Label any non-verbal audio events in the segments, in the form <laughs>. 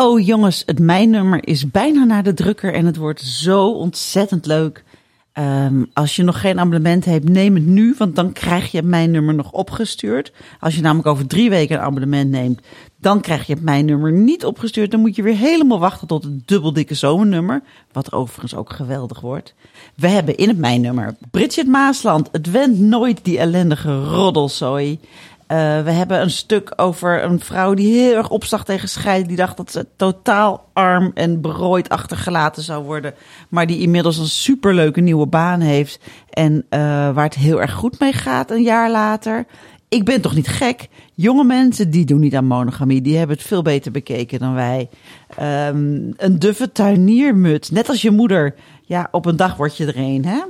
Oh jongens, het mijnnummer is bijna naar de drukker en het wordt zo ontzettend leuk. Ehm, als je nog geen abonnement hebt, neem het nu, want dan krijg je mijn nummer nog opgestuurd. Als je namelijk over drie weken een abonnement neemt, dan krijg je mijn nummer niet opgestuurd. Dan moet je weer helemaal wachten tot het dubbeldikke zomernummer, wat overigens ook geweldig wordt. We hebben in het mijnnummer Bridget Maasland, het went nooit die ellendige roddelzooi. Eh, we hebben een stuk over een vrouw die heel erg opzag tegen scheiden. Die dacht dat ze totaal arm en berooid achtergelaten zou worden. Maar die inmiddels een superleuke nieuwe baan heeft. En eh, waar het heel erg goed mee gaat een jaar later. Ik ben toch niet gek? Jonge mensen die doen niet aan monogamie. Die hebben het veel beter bekeken dan wij. Ehm, een duffe tuiniermut. Net als je moeder. Ja, op een dag word je er een, hè?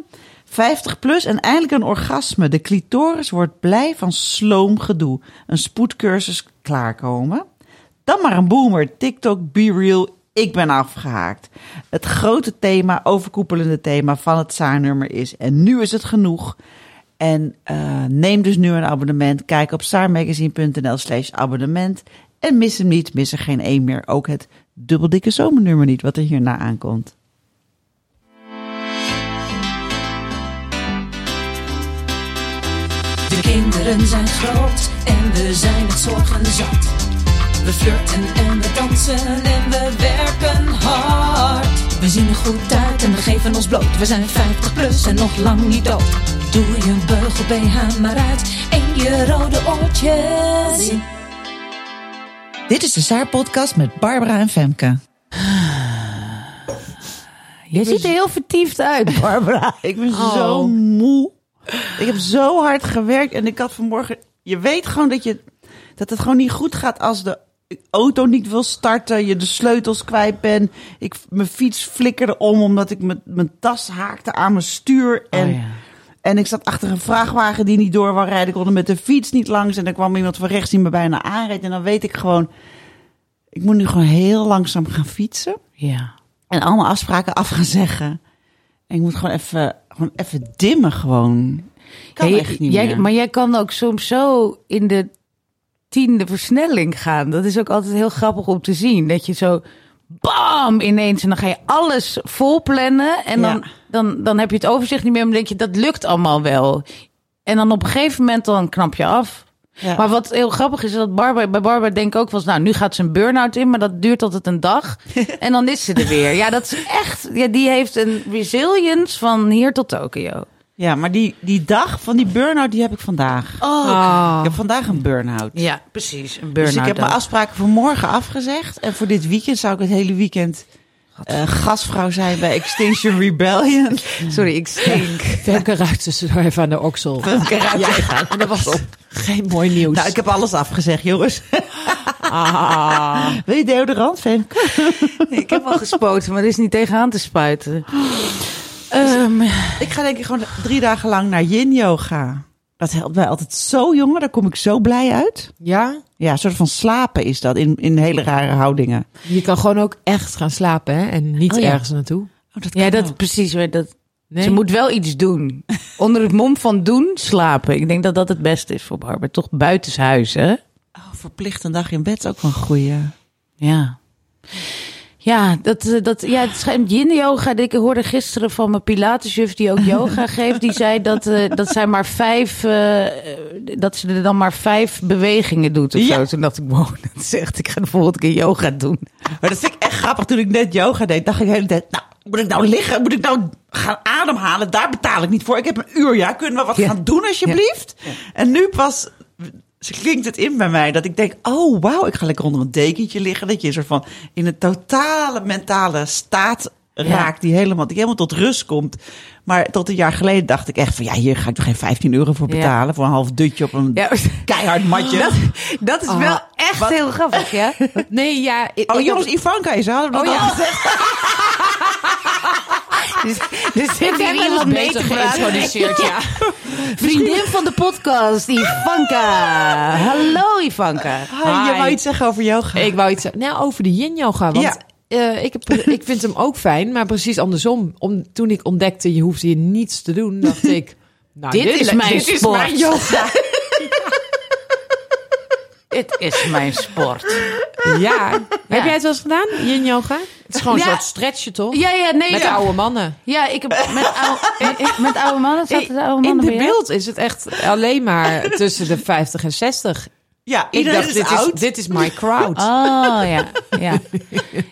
50 plus en eindelijk een orgasme. De clitoris wordt blij van sloomgedoe. Een spoedcursus klaarkomen. Dan maar een boomer. TikTok, Be Real. Ik ben afgehaakt. Het grote thema, overkoepelende thema van het zaarnummer is... en nu is het genoeg. En uh, neem dus nu een abonnement. Kijk op saarmagazine.nl slash abonnement. En mis hem niet, mis er geen één meer. Ook het dubbeldikke zomernummer niet, wat er hierna aankomt. Kinderen zijn groot en we zijn het zorgen zat. We flirten en we dansen en we werken hard. We zien er goed uit en we geven ons bloot. We zijn 50 plus en nog lang niet dood. Doe je beugel BH maar uit en je rode oortjes. Dit is de Saar-podcast met Barbara en Femke. Je ziet er heel vertiefd uit, Barbara. Ik ben Oh. zo moe. Ik heb zo hard gewerkt en ik had vanmorgen... Je weet gewoon dat, je, dat het gewoon niet goed gaat als de auto niet wil starten. Je de sleutels kwijt bent. Ik, mijn fiets flikkerde om omdat ik mijn, mijn tas haakte aan mijn stuur. En, Oh ja. en ik zat achter een vrachtwagen die niet door wou rijden. Ik kon er met de fiets niet langs. En er kwam iemand van rechts die me bijna aanreed. En dan weet ik gewoon... Ik moet nu gewoon heel langzaam gaan fietsen. Ja. En allemaal afspraken af gaan zeggen. En ik moet gewoon even, gewoon even dimmen gewoon. Kan echt niet jij, meer. Maar jij kan ook soms zo in de tiende versnelling gaan. Dat is ook altijd heel grappig om te zien. Dat je zo bam ineens en dan ga je alles vol plannen. En dan, Ja. dan, dan heb je het overzicht niet meer. Maar dan denk je, dat lukt allemaal wel. En dan op een gegeven moment dan knap je af. Ja. Maar wat heel grappig is, dat Barbara, bij Barbara denk ik ook wel eens, nou, nu gaat ze een burn-out in, maar dat duurt altijd een dag. <laughs> en dan is ze er weer. Ja, dat is echt, ja, die heeft een resilience van hier tot Tokio. Ja, maar die, die dag van die burn-out, die heb ik vandaag. Oh, Ik heb vandaag een burn-out. Ja, precies. Een burn-out. dus ik heb mijn afspraken voor morgen afgezegd. En voor dit weekend zou ik het hele weekend eh, gastvrouw zijn bij Extinction Rebellion. <laughs> Sorry, ik stink. Femke ruikt tussendoor even aan de oksel. Ja. En <laughs> dat was geen mooi nieuws. Nou, ik heb alles afgezegd, jongens. Ah. <laughs> Wil je deodorant, Femke? ik heb al gespoten, maar er is niet tegenaan te spuiten. Ehm, <gasps> Ik ga denk ik gewoon drie dagen lang naar yin yoga. Dat helpt mij altijd zo, jongen. Daar kom ik zo blij uit. Ja? Ja, een soort van slapen is dat in, in hele rare houdingen. Je kan gewoon ook echt gaan slapen, hè? En niet Oh ja. ergens naartoe. Oh, dat ja, dat ook. precies. hoor, Dat, Nee? Ze moet wel iets doen. <laughs> Onder het mom van doen, slapen. Ik denk dat dat het beste is voor Barbara. Toch buitenshuis, hè? Oh, verplicht een dag in bed is ook wel een goeie. Ja. Ja, dat, eh, dat, ja, het schijnt yin yoga. Ik hoorde gisteren van mijn pilatesjuf die ook yoga <laughs> geeft. Die zei dat, eh, dat zij maar vijf, eh, dat ze er dan maar vijf bewegingen doet of Ja. zo. Toen dacht ik, wow, <laughs> dat echt, ik ga de volgende keer yoga doen. Maar dat vind ik echt grappig. Toen ik net yoga deed, dacht ik de hele tijd... Nou, moet ik nou liggen? Moet ik nou gaan ademhalen? Daar betaal ik niet voor. Ik heb een uur, ja. Kunnen we wat Ja. gaan doen alsjeblieft? En nu pas klinkt het in bij mij dat ik denk... Oh, wauw, ik ga lekker onder een dekentje liggen. Dat je soort van in een totale mentale staat raakt, die helemaal, die helemaal tot rust komt. Maar tot een jaar geleden dacht ik echt van, ja, hier ga ik toch geen 15 euro voor Ja. betalen. Voor een half dutje op een Ja. keihard matje. <laughs> Dat, dat is wel echt wat? heel grappig, ja? <laughs> Nee, ja. ik- Oh ik jongens, had- Ivanka is aan. Oh ja. <laughs> Dus, dus zit hier iemand mee te praten. geïntroduceerd, ja. <laughs> Vriendin van de podcast, Ivanka. Hallo Ivanka. Hi, je wou iets zeggen over yoga. Ik wou iets zeggen. Nou, over de yin yoga. Want Ja. eh, ik, heb, ik vind hem ook fijn, maar precies andersom. Om, toen ik ontdekte, je hoeft hier niets te doen, dacht <laughs> ik... Nou, Dit is mijn dit is sport. mijn yoga. Dit is mijn sport. Ja. Heb jij het wel eens gedaan, yin yoga? Het is gewoon Ja. een soort stretchen, toch? Ja, ja, nee. Met ja. oude mannen. Ja, ik heb met oude, met, <laughs> met oude mannen. Zaten de oude In mannen de bij jou? beeld is het echt alleen maar tussen de 50 en 60. Ja, iedereen dacht, is dit is, oud. dit is my crowd. <laughs> Oh ja, ja.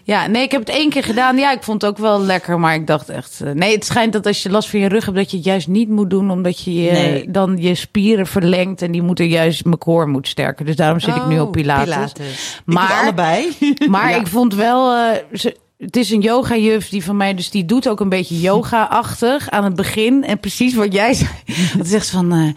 Ja, nee, ik heb het één keer gedaan. Ja, ik vond het ook wel lekker, maar ik dacht echt... eh, Nee, het schijnt dat als je last van je rug hebt, dat je het juist niet moet doen, omdat je je- Nee. dan je spieren verlengt en die moeten juist mijn core moet sterken. Dus daarom zit ik nu Oh, op Pilates. Pilates. Ik doe Maar, allebei. <laughs> maar Ja. ik vond wel... eh, ze, het is een yoga-juf die van mij, dus die doet ook een beetje yoga-achtig aan het begin. En precies wat jij zei. <laughs> Dat zegt ze van... eh,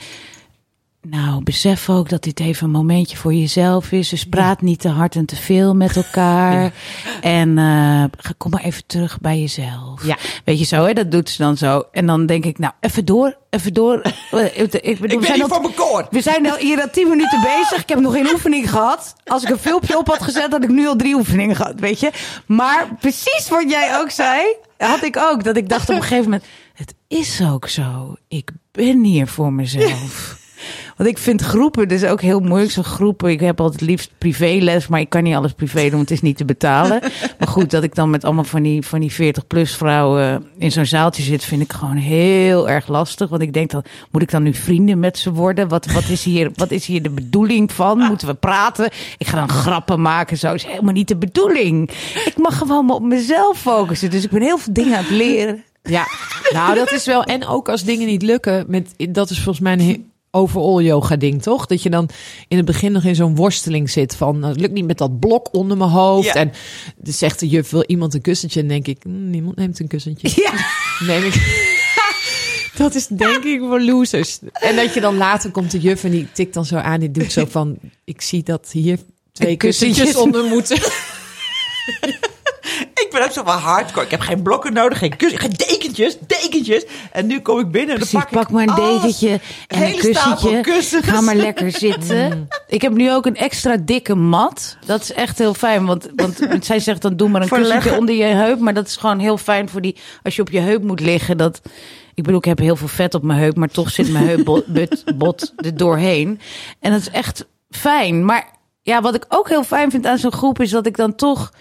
nou, besef ook dat dit even een momentje voor jezelf is. Dus praat niet te hard en te veel met elkaar. En eh, kom maar even terug bij jezelf. Ja. Weet je zo, hè? dat doet ze dan zo. En dan denk ik, nou, even door, even door. <laughs> Ik, bedoel, Ik we zijn hier al- voor mijn koor. we zijn al hier al tien minuten bezig. Ik heb nog geen oefening gehad. Als ik een filmpje op had gezet, had ik nu al drie oefeningen gehad, weet je. Maar precies wat jij ook zei, had ik ook. Dat ik dacht op een gegeven moment, het is ook zo. Ik ben hier voor mezelf. <laughs> Want ik vind groepen dus ook heel moeilijk. Zo'n groepen, ik heb altijd liefst privéles, maar ik kan niet alles privé doen, want het is niet te betalen. <laughs> Maar goed, dat ik dan met allemaal van die, van die 40-plus vrouwen in zo'n zaaltje zit, vind ik gewoon heel erg lastig. Want ik denk dan, moet ik dan nu vrienden met ze worden? Wat, wat, is, hier, <laughs> wat is hier de bedoeling van? Moeten we praten? Ik ga dan grappen maken, zo is helemaal niet de bedoeling. Ik mag gewoon maar op mezelf focussen. Dus ik ben heel veel dingen aan het leren. Ja, nou dat is wel. En ook als dingen niet lukken, met, dat is volgens mij een overall yoga ding, toch? Dat je dan in het begin nog in zo'n worsteling zit van, nou, het lukt niet met dat blok onder mijn hoofd. Ja. En dan zegt de juf, wil iemand een kussentje? En denk ik, "Mm, niemand neemt een kussentje. <laughs> Ja. Neem ik. <laughs> Dat is denk ik voor losers. En dat je dan later komt de juf en die tikt dan zo aan. Die doet zo van, ik zie dat hier twee kussentjes onder moeten. <laughs> <laughs> Ik ben ook zo van hardcore. Ik heb geen blokken nodig, geen kussen, geen dekentjes, dekentjes. En nu kom ik binnen en dan pak, pak maar een dekentje en een kussentje. kussens. Ga maar lekker <laughs> zitten. Ik heb nu ook een extra dikke mat. Dat is echt heel fijn. Want, want <laughs> zij zegt dan doe maar een Voor kussentje onder je heup. Maar dat is gewoon heel fijn voor die... Als je op je heup moet liggen. Dat, ik bedoel, ik heb heel veel vet op mijn heup. Maar toch zit mijn heupbot bot er doorheen. En dat is echt fijn. Maar ja, wat ik ook heel fijn vind aan zo'n groep... is dat ik dan toch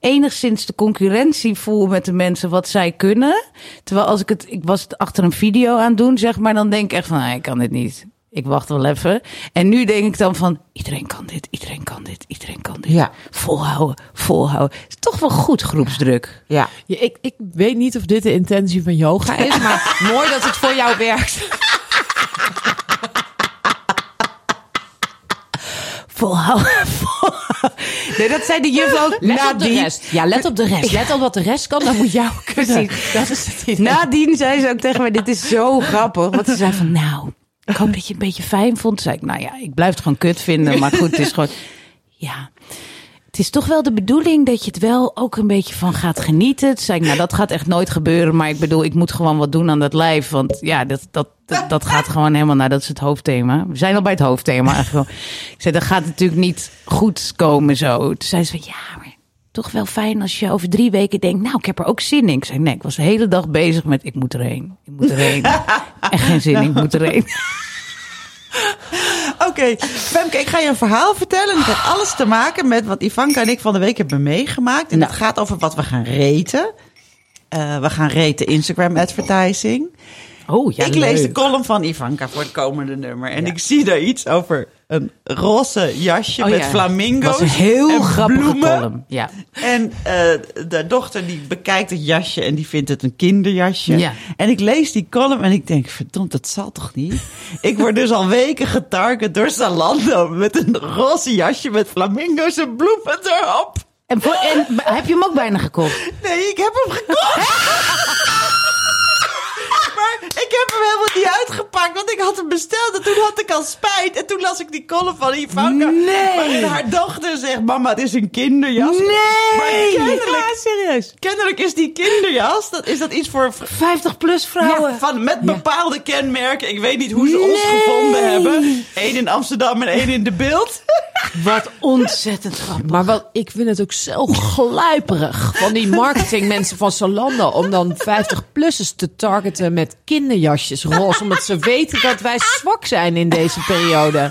enigszins de concurrentie voel met de mensen wat zij kunnen. Terwijl als ik het, ik was het achter een video aan het doen, zeg maar, dan denk ik echt van, ah, ik kan dit niet. Ik wacht wel even. En nu denk ik dan van, iedereen kan dit, iedereen kan dit, iedereen kan dit. Ja. Volhouden, volhouden. Is toch wel goed groepsdruk. Ja. ik, ik weet niet of dit de intentie van yoga is, maar <laughs> mooi dat het voor jou werkt. <laughs> Volhouden, volhouden. Nee, dat zei de juf ook. Let op de rest. Ja, let op de rest. Let op wat de rest kan, dan moet jou kunnen. Precies. Dat is het idee. Nadien zei ze ook tegen mij, dit is zo grappig. Want ze zei van, nou, ik hoop dat je het een beetje fijn vond. Toen zei ik, nou ja, ik blijf het gewoon kut vinden. Maar goed, het is gewoon, ja. Het is toch wel de bedoeling dat je het wel ook een beetje van gaat genieten. Toen zei ik, nou, dat gaat echt nooit gebeuren. Maar ik bedoel, ik moet gewoon wat doen aan dat lijf. Want ja, dat, dat, dat, dat gaat gewoon helemaal, nou, dat is het hoofdthema. We zijn al bij het hoofdthema eigenlijk. Ik zei, dat gaat natuurlijk niet goed komen zo. Toen zei ze ja, maar toch wel fijn als je over drie weken denkt, nou, ik heb er ook zin in. Ik zei, nee, ik was de hele dag bezig met, ik moet erheen. Ik moet erheen. <laughs> Echt geen zin, ik moet erheen. Oké, Femke, ik ga je een verhaal vertellen. En het heeft alles te maken met wat Ivanka en ik van de week hebben meegemaakt. En Nou. het gaat over wat we gaan reten. Eh, we gaan reten Instagram advertising. Oh, ja, ik lees de column van Ivanka voor het komende nummer. En ik zie daar iets over een roze jasje Oh, met ja. flamingo's. was een heel grappige bloemen. column. Ja. En eh, de dochter die bekijkt het jasje en die vindt het een kinderjasje. Ja. En ik lees die column en ik denk, verdomd, dat zal toch niet? <laughs> ik word dus al weken getarget door Zalando met een roze jasje met flamingo's en bloemen erop. En, voor, en heb je hem ook bijna gekocht? Nee, ik heb hem gekocht. <laughs> ik heb hem helemaal niet uitgepakt, want ik had hem besteld en toen had ik al spijt. En toen las ik die column van Ivanka. Nee. waarin haar dochter zegt, mama, het is een kinderjas. Nee. Maar kennelijk, Ja, serieus. kennelijk is die kinderjas, dat, is dat iets voor... 50 plus vrouwen. Ja, van, met bepaalde kenmerken. Ik weet niet hoe ze ons gevonden hebben. Eén in Amsterdam en één in de beeld. Wat ontzettend grappig. Maar wat, ik vind het ook zo gluiperig van die marketingmensen van Zalando om dan 50-plussers te targeten met kinderjasjes roze, omdat ze weten dat wij zwak zijn in deze periode.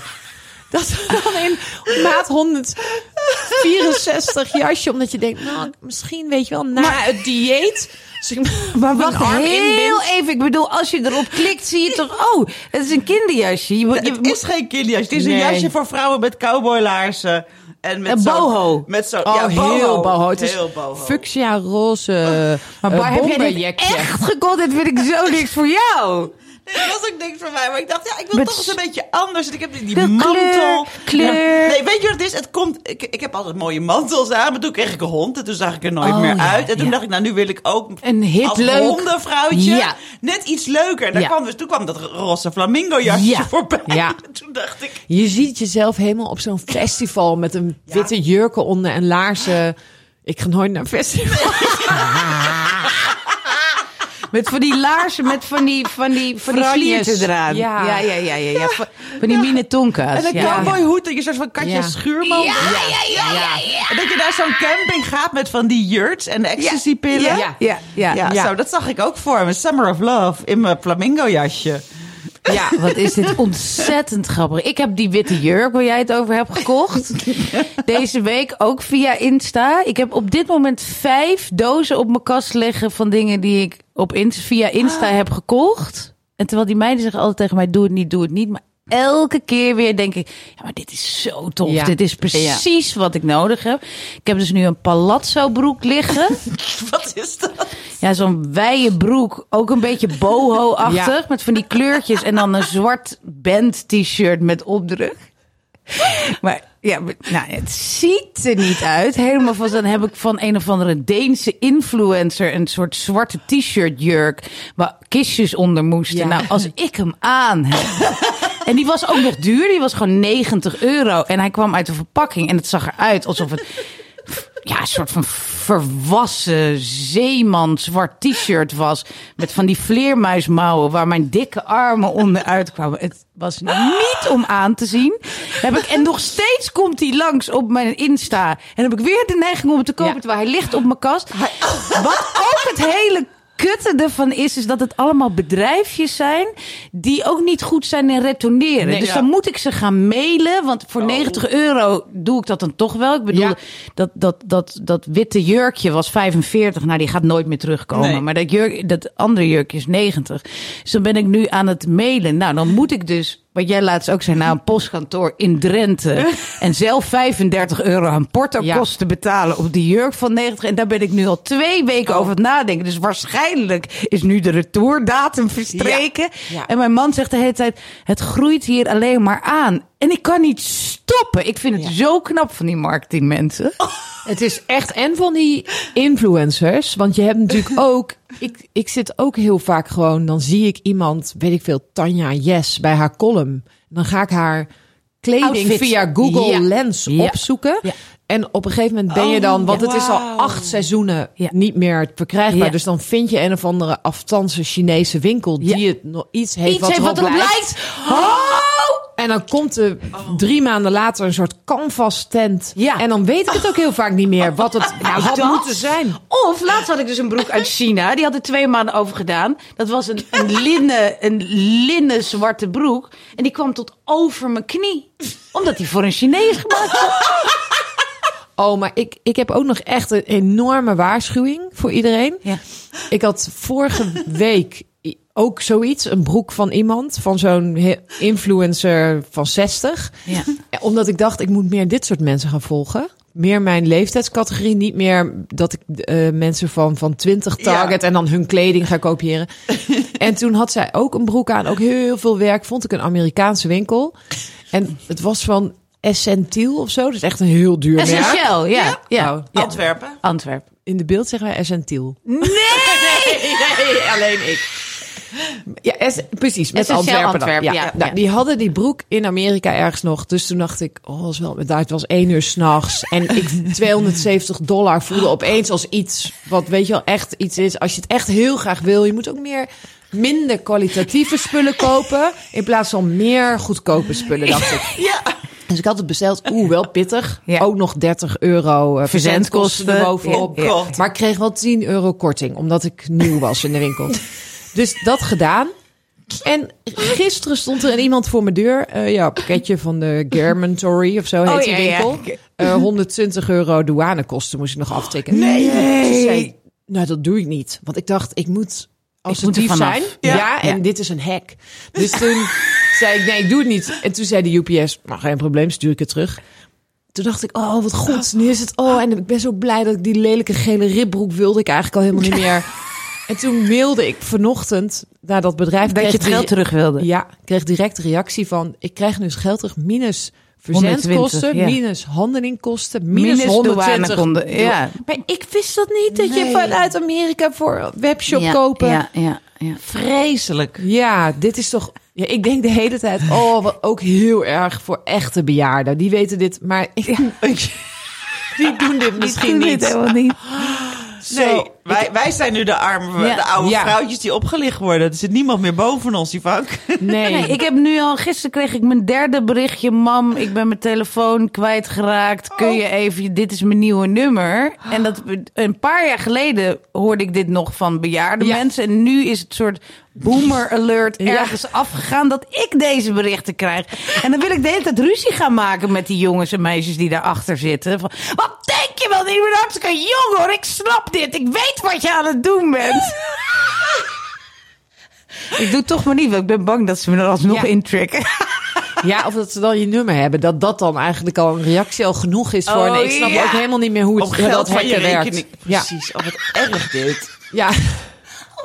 Dat we dan in maat 164 jasje, omdat je denkt, nou, misschien weet je wel, na het dieet. ik Maar wacht heel inbind. even. Ik bedoel, als je erop klikt, zie je toch... Oh, het is een kinderjasje. Je, Het is geen kinderjas. Het is een jasje voor vrouwen met cowboylaarzen. En met boho. Met zo, Oh, ja, heel boho. Het is heel boho. fuchsia roze maar waar heb jij dit echt gekocht? Dit vind ik zo niks voor jou. Nee, dat was ook niks voor mij. Maar ik dacht, ja, ik wil Met toch eens een beetje anders. En ik heb die, die mantel. kleur. Nee, weet je wat het is? Het komt, ik, ik heb altijd mooie mantels aan. Maar toen kreeg ik een hond. En toen zag ik er nooit Oh, meer ja, uit. En toen ja. dacht ik, nou, nu wil ik ook Een hit als leuk. hondenvrouwtje Ja. net iets leuker. En daar kwam dus, toen kwam dat roze flamingo jasje Ja. voorbij. Ja. En <laughs> toen dacht ik, Je ziet jezelf helemaal op zo'n festival met een witte jurken onder en laarzen. Ik ga nooit naar een festival. <laughs> <laughs> Met van die laarzen, met van die, van die, van die slierten eraan. Ja. ja, ja, ja. ja, ja. Van, van die minetonka's. En een ja. cowboyhoed, dat je soort van Katja Ja. Schuurman. Ja, ja, ja, ja. En dat je naar zo'n camping gaat met van die yurts en ecstasy-pillen. Ja, ja, ja. Ja, Ja. Zo, dat zag ik ook voor me. Summer of Love in mijn flamingo jasje. Ja, wat is dit ontzettend grappig. Ik heb die witte jurk waar jij het over hebt gekocht. <laughs> Deze week ook via Insta. Ik heb op dit moment vijf dozen op mijn kast liggen van dingen die ik op Insta, via Insta heb gekocht. En terwijl die meiden zeggen altijd tegen mij, doe het niet, doe het niet. Maar elke keer weer denk ik, ja, maar dit is zo tof. Ja. Dit is precies wat ik nodig heb. Ik heb dus nu een palazzo broek liggen. <laughs> Wat is dat? Ja, zo'n wijde broek. Ook een beetje boho-achtig. Ja. Met van die kleurtjes. En dan een zwart band t-shirt met opdruk. <laughs> Maar ja, maar- nou, het ziet er niet uit. Helemaal van, dan heb ik van een of andere Deense influencer een soort zwarte t-shirt jurk. Waar kistjes onder moesten. Ja. Nou, als ik hem aan heb. En die was ook nog duur. Die was gewoon 90 euro. En hij kwam uit de verpakking. En het zag eruit alsof het ja, een soort van verwassen zeeman zwart t-shirt was. Met van die vleermuismouwen waar mijn dikke armen onderuit kwamen. Het was niet om aan te zien. Heb ik, en nog steeds komt hij langs op mijn Insta. En heb ik weer de neiging om hem te kopen Ja. terwijl hij ligt op mijn kast. Wat ook het hele kutte ervan is, is dat het allemaal bedrijfjes zijn die ook niet goed zijn in retourneren. Nee, dus ja. dan moet ik ze gaan mailen, want voor 90 euro doe ik dat dan toch wel. Ik bedoel, Ja. dat, dat, dat, dat witte jurkje was 45, nou die gaat nooit meer terugkomen. Nee. Maar dat, jurk, dat andere jurkje is 90. Dus dan ben ik nu aan het mailen. Nou, dan moet ik dus, wat jij laatst ook zei, naar een postkantoor in Drenthe. <laughs> en zelf 35 euro aan portokosten betalen op die jurk van 90. En daar ben ik nu al twee weken over het nadenken. Dus waarschijnlijk is nu de retourdatum verstreken. Ja. En mijn man zegt de hele tijd, het groeit hier alleen maar aan. En ik kan niet stoppen. Ik vind het zo knap van die marketingmensen. <laughs> Het is echt en van die influencers. Want je hebt natuurlijk <laughs> ook. Ik, ik zit ook heel vaak gewoon. Dan zie ik iemand, weet ik veel, Tanja Yes bij haar column. Dan ga ik haar kleding via Google Ja. Lens Ja. opzoeken. En op een gegeven moment ben je Oh, dan, want het is al acht seizoenen Ja. niet meer verkrijgbaar. Ja. Dus dan vind je een of andere afstandse Chinese winkel die Ja. het nog iets heeft Iets wat, heeft erop, wat erop lijkt. lijkt. Oh! En dan komt er drie maanden later een soort canvas tent. Ja. En dan weet ik het ook heel vaak niet meer wat het Nou, had dat. moeten zijn. Of laatst had ik dus een broek uit China. Die had er twee maanden over gedaan. Dat was een, een, linnen, een linnen zwarte broek. En die kwam tot over mijn knie. Omdat die voor een Chinees gemaakt was. Oh, maar ik, ik heb ook nog echt een enorme waarschuwing voor iedereen. Ja. Ik had vorige week ook zoiets, een broek van iemand, van zo'n influencer van 60. Ja. Omdat ik dacht, ik moet meer dit soort mensen gaan volgen. Meer mijn leeftijdscategorie, niet meer dat ik eh, mensen van, van 20 target en dan hun kleding ga kopiëren. <laughs> en toen had zij ook een broek aan, ook heel veel werk, vond ik een Amerikaanse winkel. En het was van Essentiel of zo. Dat is echt een heel duur merk. Essentieel, ja. ja. Oh, ja. Antwerpen. Antwerpen. In de beeld zeggen wij Essentiel. Nee! <laughs> nee, alleen ik. Ja, es- precies. Met Essentieel Antwerpen. dan. Antwerpen, ja. ja, Nou, die hadden die broek in Amerika ergens nog. Dus toen dacht ik, oh, is wel, het was één uur s'nachts. En ik <laughs> 270 dollar voelde opeens als iets wat, weet je wel, echt iets is. Als je het echt heel graag wil, je moet ook meer, minder kwalitatieve spullen <laughs> kopen. In plaats van meer goedkope spullen, dacht ik. <laughs> Ja. Dus ik had het besteld. Oeh, wel pittig. Ja. Ook nog 30 euro uh, verzendkosten. Ja. God. Maar ik kreeg wel 10 euro korting, omdat ik nieuw was in de winkel. Dus dat gedaan. En gisteren stond er iemand voor mijn deur. Eh, ja, pakketje van de Garmentory of zo heet Oh, die ja, ja. winkel. Eh, 120 euro douanekosten moest ik nog aftikken. Nee. Toen zei nou, dat doe ik niet. Want ik dacht, ik moet assertief er zijn. Ja, Ja. en dit is een hack. Dus toen zei ik, nee, ik doe het niet. En toen zei de UPS, maar geen probleem, stuur ik het terug. Toen dacht ik, oh, wat goed. Nu is het, oh, en ik ben zo blij dat ik die lelijke gele ribbroek wilde ik eigenlijk al helemaal niet <laughs> meer. En toen mailde ik vanochtend naar dat bedrijf. Dat je het geld terug wilde. Ja, ik kreeg direct de reactie van, ik krijg nu eens geld terug minus verzendkosten, 120, ja. minus handelingkosten, minus, Minus 120. douanekonden, ja. Maar ik wist dat niet, dat je vanuit Amerika voor webshop ja, kopen. Ja, ja, ja. Vreselijk. Ja, dit is toch. Ja, ik denk de hele tijd, oh, wat ook heel erg voor echte bejaarden. Die weten dit, maar ik, <laughs> die doen dit misschien niet. dit helemaal niet. <laughs> Nee, wij, wij zijn nu de arme, Ja. de oude Ja. vrouwtjes die opgelicht worden. Er zit niemand meer boven ons, die vank. Nee, Nee, ik heb nu al, gisteren kreeg ik mijn derde berichtje. Mam, ik ben mijn telefoon kwijtgeraakt. Kun je even, dit is mijn nieuwe nummer. En dat, een paar jaar geleden hoorde ik dit nog van bejaarde Ja. mensen. En nu is het soort boomer alert Ja. ergens afgegaan dat ik deze berichten krijg. En dan wil ik de hele tijd ruzie gaan maken met die jongens en meisjes die daarachter zitten. Van, wat denk wel? Ik ben hartstikke jong hoor. Ik snap dit. Ik weet wat je aan het doen bent. <laughs> Ik doe het toch maar niet, want ik ben bang dat ze me er alsnog Ja. intrikken. <laughs> ja, of dat ze dan je nummer hebben, dat dat dan eigenlijk al een reactie al genoeg is voor. Oh, nee, ik snap ja. ook helemaal niet meer hoe het geld dat van je werkt. rekening. Ja, Precies, oh, wat erg dit. ja. <laughs>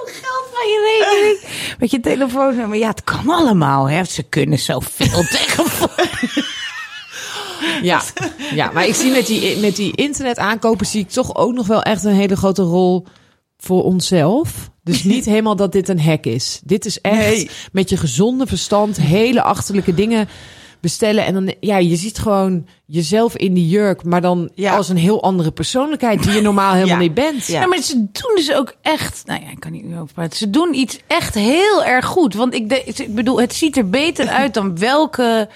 Geld van je rekening. Met je telefoonnummer. Ja, het kan allemaal. Hè. Ze kunnen zoveel tegenwoordig. <laughs> Ja, ja, maar ik zie met die, met die internet aankopen zie ik toch ook nog wel echt een hele grote rol voor onszelf. Dus <laughs> niet helemaal dat dit een hack is. Dit is echt Nee. met je gezonde verstand hele achterlijke dingen bestellen. En dan, ja, je ziet gewoon jezelf in die jurk, maar dan Ja. als een heel andere persoonlijkheid die je normaal helemaal <laughs> Ja. niet bent. Ja. Ja, maar ze doen dus ook echt... Nou ja, ik kan niet meer over praten. Ze doen iets echt heel erg goed. Want ik, de- ik bedoel, het ziet er beter uit dan welke...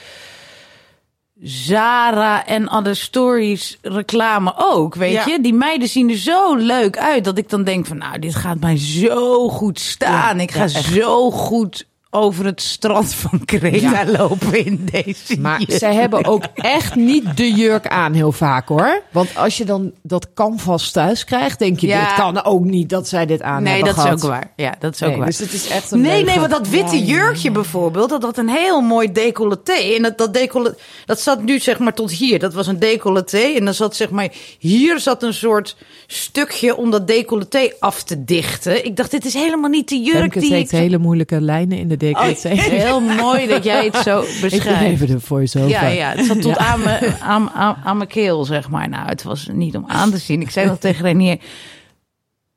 Zara en Other Stories reclame ook, weet Ja. je? Die meiden zien er zo leuk uit dat ik dan denk van... nou, dit gaat mij zo goed staan. Ja, ik ga ja, zo goed over het strand van Creta lopen in deze Maar jurk. zij hebben ook echt niet de jurk aan heel vaak hoor. Want als je dan dat canvas thuis krijgt, denk je, Ja. dit kan ook niet dat zij dit aan Nee, hebben dat is ook waar. Ja, dat is ook Nee, waar. dus het is echt een Nee, nee, want dat witte jurkje bijvoorbeeld, dat had een heel mooi decolleté. En dat, dat decolleté, dat zat nu zeg maar tot hier. Dat was een decolleté. En dan zat zeg maar, hier zat een soort stukje om dat decolleté af te dichten. Ik dacht, dit is helemaal niet de jurk Femke die heeft ik... hele moeilijke lijnen in de decolleté. <laughs> Heel mooi dat jij het zo <laughs> Ik beschrijft. even de voice-over. Ja, ja, het zat tot <laughs> aan mijn, aan, aan, aan mijn keel, zeg maar. Nou, het was niet om aan te zien. Ik zei nog tegen Renier,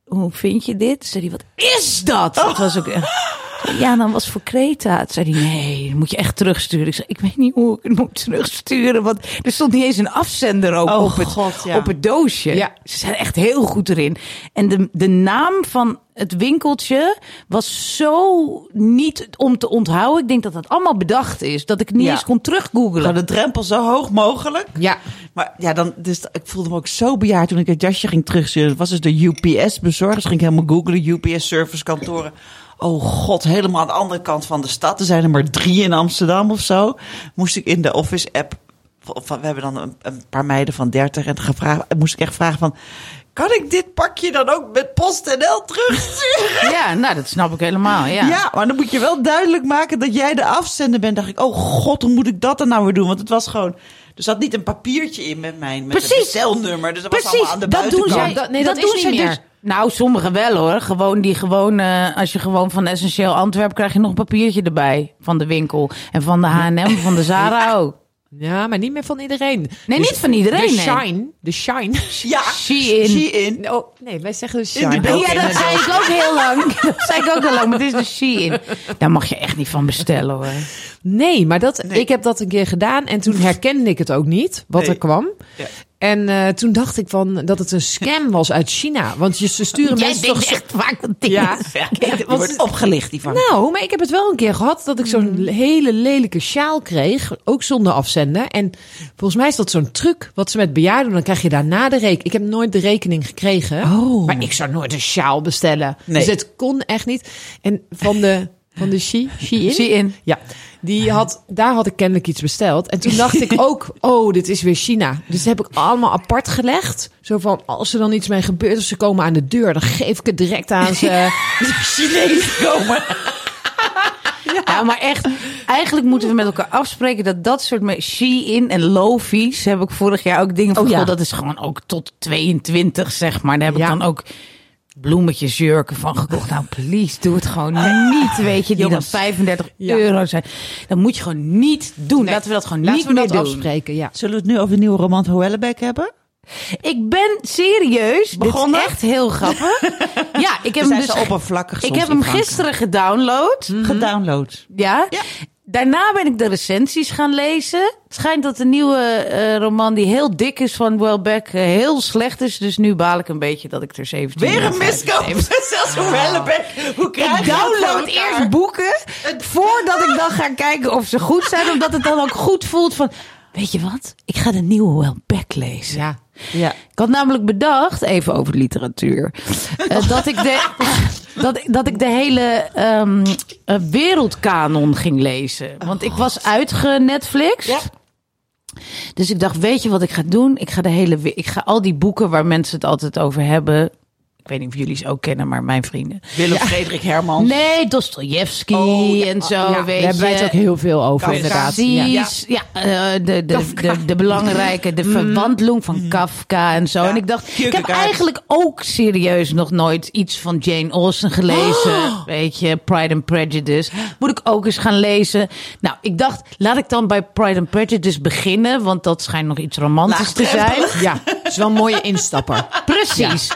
hoe vind je dit? Zei hij, wat is dat? Dat was ook echt... Ja, dan was voor Kreta. Toen zei hij, nee, dat moet je echt terugsturen. Ik zei, ik weet niet hoe ik het moet terugsturen. Want er stond niet eens een afzender ook Oh, op, het, God, ja. op het doosje. Ja. Ze zijn echt heel goed erin. En de, de naam van het winkeltje was zo niet om te onthouden. Ik denk dat dat allemaal bedacht is. Dat ik niet Ja. eens kon teruggoogelen. Gewoon de drempel zo hoog mogelijk. Ja. Maar ja, dan, dus, ik voelde me ook zo bejaard toen ik het jasje ging terugsturen. Het was dus de UPS-bezorgers. Ging ik helemaal googlen, UPS-servicekantoren. Oh god, helemaal aan de andere kant van de stad. Er zijn er maar drie in Amsterdam of zo. Moest ik in de Office-app... of- We hebben dan een, een paar meiden van 30 en gevraagd, moest ik echt vragen van... Kan ik dit pakje dan ook met PostNL terugsturen? Ja, nou, dat snap ik helemaal. Ja. Ja. maar dan moet je wel duidelijk maken dat jij de afzender bent. dacht ik, oh god, hoe moet ik dat dan nou weer doen? Want het was gewoon... Er zat niet een papiertje in met mijn met Precies. bestelnummer. Dus dat was Precies, allemaal aan de dat doen buitenkant. zij. dat- nee, dat doen niet zij meer. Dus, nou, sommigen wel hoor. Gewoon die gewoon, eh, als je gewoon van Essentieel Antwerpen krijg je nog een papiertje erbij van de winkel. En van de H&M, van de Zara ook. Ja, maar niet meer van iedereen. Nee, Dus niet van iedereen, De nee. shine. De shine. Ja, <laughs> Shein. Shein. Oh, nee, wij zeggen de In de shine. Ja, dat zei ik ook heel lang. <laughs> Dat zei ik ook heel lang, maar het is de Shein. Daar mag je echt niet van bestellen hoor. Nee, maar dat, ik heb dat een keer gedaan en toen herkende ik het ook niet, wat Nee. er kwam. Ja. En eh, toen dacht ik van dat het een scam was uit China. Want je, ze sturen Jij mensen toch... echt vaak Ja. is. Die wordt opgelicht, die van. Nou, maar ik heb het wel een keer gehad dat ik zo'n hele lelijke sjaal kreeg. Ook zonder afzenden. En volgens mij is dat zo'n truc wat ze met bejaarden doen. Dan krijg je daarna de rekening. Ik heb nooit de rekening gekregen. Oh. Maar ik zou nooit een sjaal bestellen. Nee. Dus het kon echt niet. En van de, van de She, Shein? Shein. Ja, die had, daar had ik kennelijk iets besteld. En toen dacht ik <laughs> ook, oh, dit is weer China. Dus dat heb ik allemaal apart gelegd. Zo van, als er dan iets mee gebeurt of ze komen aan de deur, dan geef ik het direct aan ze. <laughs> Chinees <laughs> komen. Ja, maar echt, eigenlijk moeten we met elkaar afspreken dat dat soort me- Shein en Lofi's heb ik vorig jaar ook dingen van. Oh ja. dat is gewoon ook tot 22, zeg maar. Daar heb ik Ja. dan ook bloemetjes, jurken van gekocht. Nou, please, doe het gewoon niet, weet je, die dan Jongens. 35 Ja. euro zijn. Dat moet je gewoon niet doen. Laten we dat gewoon Laten niet we meer dat doen. afspreken, ja. Zullen we het nu over de nieuwe roman Hoellebeck hebben? Ik ben serieus Begonnen? Dit is echt heel grappig. <laughs> ja, ik heb hem dus. oppervlakkig ik heb hem gisteren gedownload. Gedownload. Ja. Ja. Daarna ben ik de recensies gaan lezen. Het schijnt dat de nieuwe eh, roman die heel dik is van Welbeck eh, heel slecht is. Dus nu baal ik een beetje dat ik er 17 Weer een miskoop. <laughs> Zelfs Hoellebeck. Hoe krijg Ik download voor eerst boeken voordat ik dan ga kijken of ze goed zijn. Omdat het dan ook goed voelt van, weet je wat? Ik ga de nieuwe Welbeck lezen. Ja. Ja. Ik had namelijk bedacht, even over literatuur, eh, dat, ik de, <laughs> dat, dat ik de hele ehm, eh, wereldkanon ging lezen. Want ik was uitgenetflixt. Ja. Dus ik dacht, weet je wat ik ga doen? Ik ga de hele, ik ga al die boeken waar mensen het altijd over hebben. Weet niet of jullie ze ook kennen, maar mijn vrienden. Willem Frederik Hermans. Nee, Dostoevsky Oh, ja. en zo, ja, weet daar hebben wij het ook heel veel over, Kafka. inderdaad. Precies. Ja, eh, de, de, de, de belangrijke, de verwandeling van Kafka en zo. En ik dacht, ik heb eigenlijk ook serieus nog nooit iets van Jane Austen gelezen. Weet je, Pride and Prejudice. Moet ik ook eens gaan lezen. Nou, ik dacht, laat ik dan bij Pride and Prejudice beginnen, want dat schijnt nog iets romantisch te zijn. Ja, het is wel een mooie <laughs> instapper. Precies.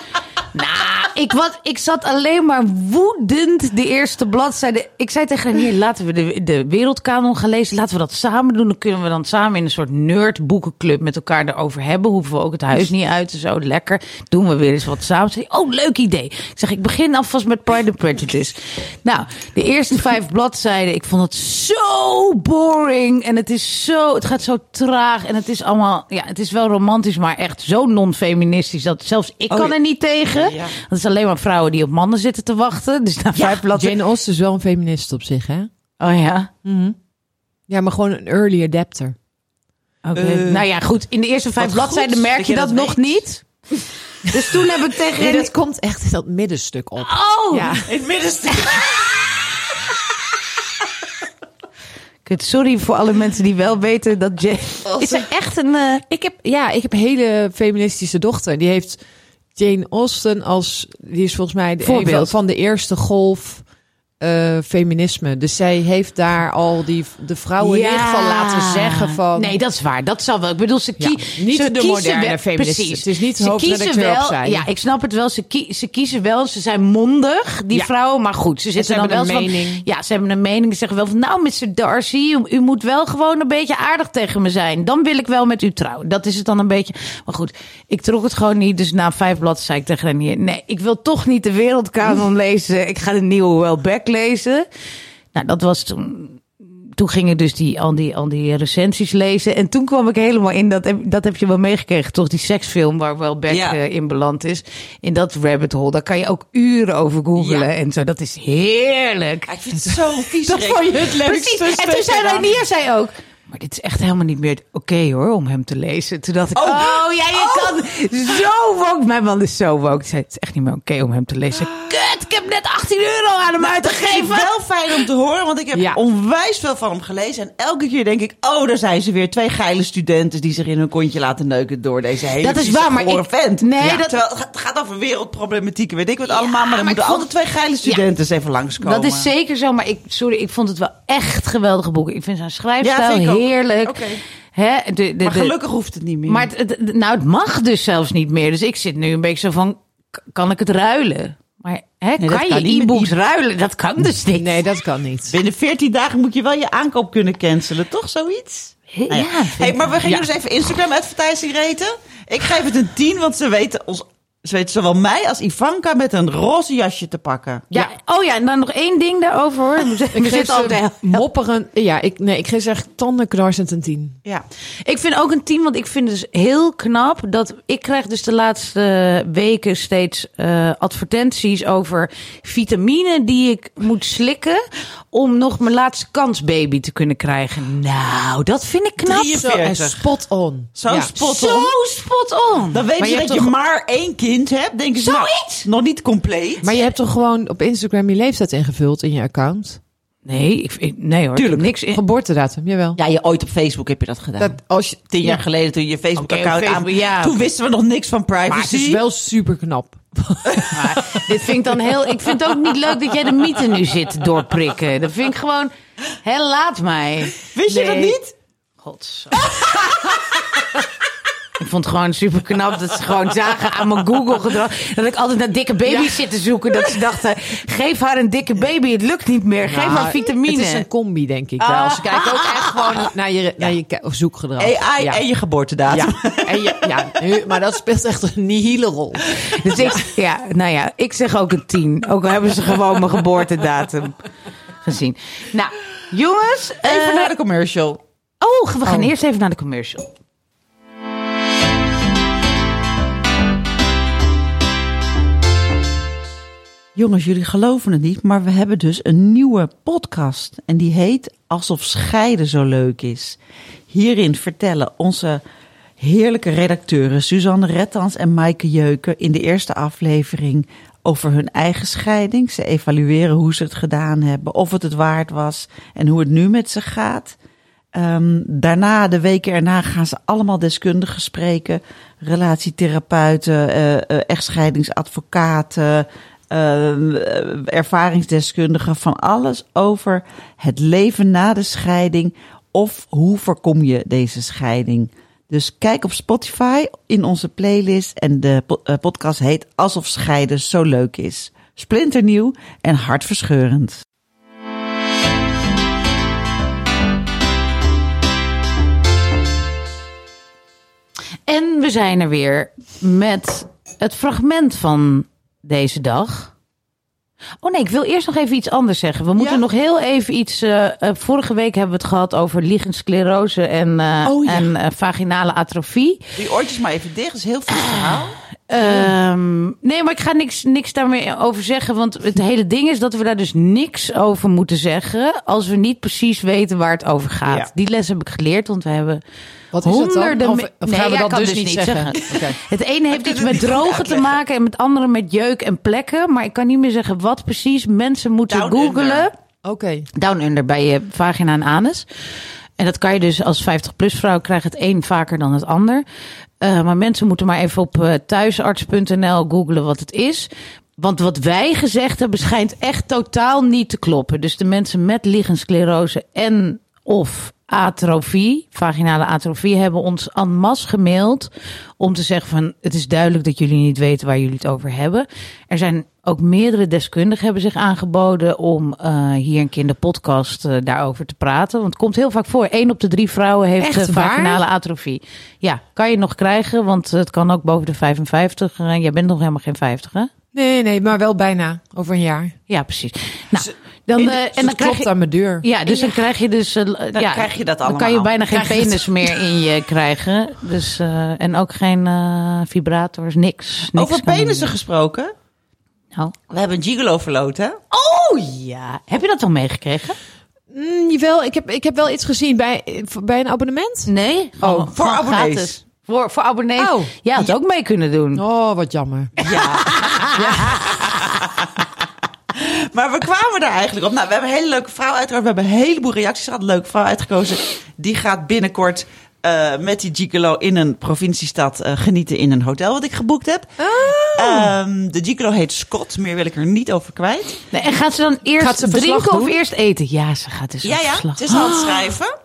Nou, ik, was, ik zat alleen maar woedend de eerste bladzijde. Ik zei tegen hem, hier, laten we de, de wereldkanon gaan lezen. Laten we dat samen doen. Dan kunnen we dan samen in een soort nerd-boekenclub met elkaar erover hebben. Hoeven we ook het huis niet uit en zo. Lekker. Doen we weer eens wat samen. Zei, oh, leuk idee. Ik zeg, ik begin alvast met Pride and Prejudice. Nou, de eerste vijf bladzijden. Ik vond het zo boring. En het is zo, het gaat zo traag. En het is allemaal, ja, het is wel romantisch, maar echt zo non-feministisch. Dat zelfs ik Oh, kan er niet tegen. Ja. Dat is alleen maar vrouwen die op mannen zitten te wachten. Dus na vijf bladzijden. Jane Austen is wel een feminist op zich, hè? Oh ja. Ja, maar gewoon een early adapter. Oké. Eh, nou ja, goed. In de eerste vijf bladzijden merk dat je dat, dat nog niet. Dus toen heb ik <laughs> tegen Nee, dat komt echt in dat middenstuk op. Oh! Ja. In het middenstuk. Kut, Sorry voor alle mensen die wel weten dat Jane... Is er echt een... eh, Ik heb, ja, ik heb een hele feministische dochter. Die heeft Jane Austen als, die is volgens mij de, van de eerste golf eh, feminisme. Dus zij heeft daar al die, de vrouwen in ieder geval laten zeggen van... Nee, dat is waar. Dat zal wel. Ik bedoel, ze, Ja, kie- niet ze de kiezen moderne feministen. Precies. Het is niet Ze kiezen wel. opzij. Ja, ik snap het wel. Ze, kie- ze kiezen wel. Ze zijn mondig, die Ja. vrouwen. Maar goed, ze zitten dan wel een van-. Ja, ze hebben een mening. Ze zeggen wel van, nou, Mr. Darcy, u, u moet wel gewoon een beetje aardig tegen me zijn. Dan wil ik wel met u trouwen. Dat is het dan een beetje. Maar goed, ik trok het gewoon niet. Dus na vijf bladzijden zei ik tegen hen hier, nee, ik wil toch niet de wereldkanon <laughs> lezen. Ik ga de nieuwe Lezen. Nou, dat was toen. Toen gingen dus die, al, die, al die recensies lezen. En toen kwam ik helemaal in, dat heb, dat heb je wel meegekregen, toch? Die seksfilm waar Welbeck Ja. eh, in beland is. In dat rabbit hole. Daar kan je ook uren over googlen Ja. en zo. Dat is heerlijk. Ik vind het zo vies. <laughs> Dat vond je het leukste Precies. En toen zei. Ranier zei ook... Maar dit is echt helemaal niet meer oké hoor, om hem te lezen. Toen dacht ik, oh, Oh. ja, je kan zo woke. Mijn man is zo woke. Zei, het is echt niet meer oké om hem te lezen. Kut, ik heb net 18 euro aan hem Nou, Dat uitgegeven. is wel fijn om te horen, want ik heb Ja. onwijs veel van hem gelezen. En elke keer denk ik, oh, daar zijn ze weer. Twee geile studenten die zich in hun kontje laten neuken door deze hele Dat is waar, maar ik- vent. nee, Ja, dat- Terwijl het gaat- over wereldproblematiek, weet ik wat allemaal. Maar dan moeten altijd twee geile studenten even langskomen. Dat is zeker zo, maar ik, sorry, ik vond het wel echt geweldige boeken. Ik vind zijn schrijfstijl ook. Heerlijk. Hè, de, de, Maar de- gelukkig hoeft het niet meer. maar het, het- nou, het mag dus zelfs niet meer. Dus ik zit nu een beetje zo van, kan ik het ruilen? Maar hè, Nee, kan kan je e-books e- ruilen? Dat kan dus niet. Nee, dat kan niet. <laughs> Binnen 14 dagen moet je wel je aankoop kunnen cancelen, toch zoiets? Ja, Nou ja. hey, maar we gaan dus even Instagram advertising reten. Ik geef het een 10, want ze weten ons, ze weten zowel mij als Ivanka met een roze jasje te pakken. Ja. Oh ja, en dan nog één ding daarover hoor. <laughs> Ik we geef zitten al ze de hel- mopperen. Ja, ik, nee, ik geef echt tandenknarsend een tien. Ja. Ik vind ook een team, want ik vind het dus heel knap dat ik krijg dus de laatste weken steeds eh, advertenties over vitamine die ik moet slikken om nog mijn laatste kans baby te kunnen krijgen. Nou, dat vind ik knap. 43. Zo, en spot on. Zo Ja. spot Zo on. spot on. Dan Maar ze je dat je maar één Denken ze, nou, Zoiets. nog niet compleet. Maar je hebt toch gewoon op Instagram je leeftijd ingevuld in je account? Nee, ik, ik- nee hoor. Tuurlijk. Niks in. Geboortedatum, jawel. Ja, je ooit op Facebook heb je dat gedaan. Dat, als je, Tien jaar ja. geleden toen je je Facebook-account Oké, op aan... Facebook, ja, toen wisten we nog niks van privacy. Maar het is wel super knap. <laughs> Maar dit vind ik dan heel. Ik vind het ook niet leuk dat jij de mythe nu zit doorprikken. Dat vind ik gewoon. Hé, laat mij. Wist je dat Nee. niet? Godzo. <laughs> Ik vond het gewoon super knap dat ze gewoon zagen aan mijn Google gedrag. Dat ik altijd naar dikke baby's zit te zoeken. Dat ze dachten, geef haar een dikke baby. Het lukt niet meer. Geef Nou, haar vitamine. Het is een combi, denk ik wel. Ze kijken ook echt gewoon naar je, naar je zoekgedrag. AI ja. en je geboortedatum. Ja, en je, ja maar dat speelt echt een nihile rol. Dus ik, ja, nou ja, ik zeg ook een tien. Ook al hebben ze gewoon mijn geboortedatum gezien. Nou, jongens. Even eh, naar de commercial. Oh, we gaan eerst even naar de commercial. Jongens, jullie geloven het niet, maar we hebben dus een nieuwe podcast. En die heet Alsof scheiden zo leuk is. Hierin vertellen onze heerlijke redacteuren Suzanne Rettans en Maaike Jeuken in de eerste aflevering over hun eigen scheiding. Ze evalueren hoe ze het gedaan hebben, of het het waard was en hoe het nu met ze gaat. Ehm, daarna, de weken erna, gaan ze allemaal deskundigen spreken. Relatietherapeuten, eh, echtscheidingsadvocaten, ervaringsdeskundigen. Van alles over het leven na de scheiding. Of hoe voorkom je deze scheiding. Dus kijk op Spotify in onze playlist. En de eh, podcast heet Alsof scheiden zo leuk is. Splinternieuw en hartverscheurend. En we zijn er weer met het fragment van deze dag. Oh nee, ik wil eerst nog even iets anders zeggen. We moeten Ja? nog heel even iets. eh, eh, vorige week hebben we het gehad over lichensclerose en, eh, Oh ja. en vaginale atrofie. Die oortjes maar even dicht, is een heel vies verhaal. Ehm, nee, maar ik ga niks, niks daar meer over zeggen. Want het hele ding is dat we daar dus niks over moeten zeggen. als we niet precies weten waar het over gaat. Ja. Die les heb ik geleerd, want we hebben. Wat is het Honderden dan? Of, me- of Nee, gaan we ja, dat dus dus niet zeggen? <laughs> Oké. Het ene heeft iets met drogen te maken en het andere met jeuk en plekken. Maar ik kan niet meer zeggen wat precies. Mensen moeten Down googlen. Oké. Down under bij je vagina en anus. En dat kan je dus als 50-plus vrouw krijgt het een vaker dan het ander. Eh, maar mensen moeten maar even op eh, thuisarts.nl googlen wat het is. Want wat wij gezegd hebben schijnt echt totaal niet te kloppen. Dus de mensen met lichensclerose en of atrofie, vaginale atrofie, hebben ons en masse gemaild om te zeggen van het is duidelijk dat jullie niet weten waar jullie het over hebben. Er zijn ook meerdere deskundigen hebben zich aangeboden om eh, hier een keer in de podcast eh, daarover te praten. Want het komt heel vaak voor. Eén op de drie vrouwen heeft Echt eh, waar? vaginale atrofie. Ja, kan je nog krijgen, want het kan ook boven de 55. Eh, jij bent nog helemaal geen 50, hè? Nee, nee, maar wel bijna. Over een jaar. Ja, precies. Nou, dan, in- eh, En dan krijg klopt je. aan mijn deur. Ja, dus dan krijg je dus. eh, ja, krijg je dat Dan kan je allemaal. bijna geen Krijg penis meer in je <laughs> krijgen. Dus, eh, en ook geen eh, vibrators, niks. niks Over penissen gesproken. Nou. We hebben een gigolo verloten. Oh ja. Heb je dat al meegekregen? Mm, jawel, ik heb, ik heb wel iets gezien bij, bij een abonnement. Nee. Oh, Gewoon- voor gewoon abonnees. gratis. Voor, voor abonnees. Oh. Ja, had ook mee kunnen doen. Oh, wat jammer. Ja. <laughs> Maar we kwamen daar eigenlijk op. Nou, we hebben een hele leuke vrouw uitgekozen. We hebben een heleboel reacties gehad. Leuke vrouw uitgekozen. Die gaat binnenkort eh, met die gigolo in een provinciestad eh, genieten in een hotel wat ik geboekt heb. Ehm, de gigolo heet Scott. Meer wil ik er niet over kwijt. Nee, en gaat ze dan eerst Gaat ze verslag drinken of doen? eerst eten? Ja, ze gaat dus Ja, ja. verslag. Het is aan het schrijven.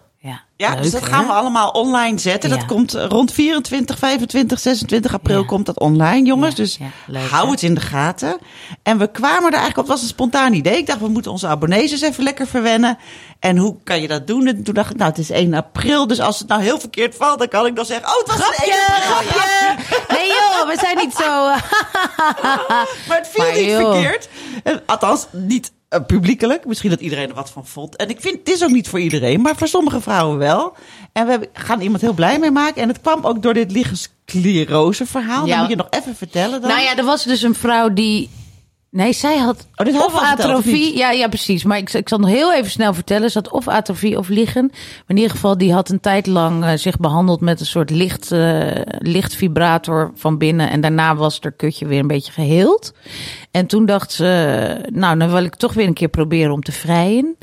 Ja, Leuk, dus dat hè? gaan we allemaal online zetten. Ja. Dat komt eh, rond 24, 25, 26 april Ja. komt dat online, jongens. Ja, Dus leuk, hou hè? het in de gaten. En we kwamen er eigenlijk op, het was een spontaan idee. Ik dacht, we moeten onze abonnees eens even lekker verwennen. En hoe kan je dat doen? En toen dacht ik, nou, het is 1 april. Dus als het nou heel verkeerd valt, dan kan ik dan zeggen, oh, het was een 1 april. Ja. <laughs> Nee joh, we zijn niet zo... Maar het viel Maar niet joh. verkeerd. Eh, Althans, niet eh, publiekelijk. Misschien dat iedereen er wat van vond. En ik vind, het is ook niet voor iedereen, maar voor sommige vrouwen wel. En we hebben- gaan iemand heel blij mee maken. En het kwam ook door dit liggensclerose verhaal. Ja. Dat moet je nog even vertellen dan. Nou ja, er was dus een vrouw die... Nee, zij had Oh, of atrofie. Ja, ja, precies. Maar ik, ik zal nog heel even snel vertellen. Ze had of atrofie of liggen. Maar in ieder geval, die had een tijd lang eh, zich behandeld met een soort licht, eh, lichtvibrator van binnen. En daarna was haar kutje weer een beetje geheeld. En toen dacht ze, nou, dan wil ik toch weer een keer proberen om te vrijen.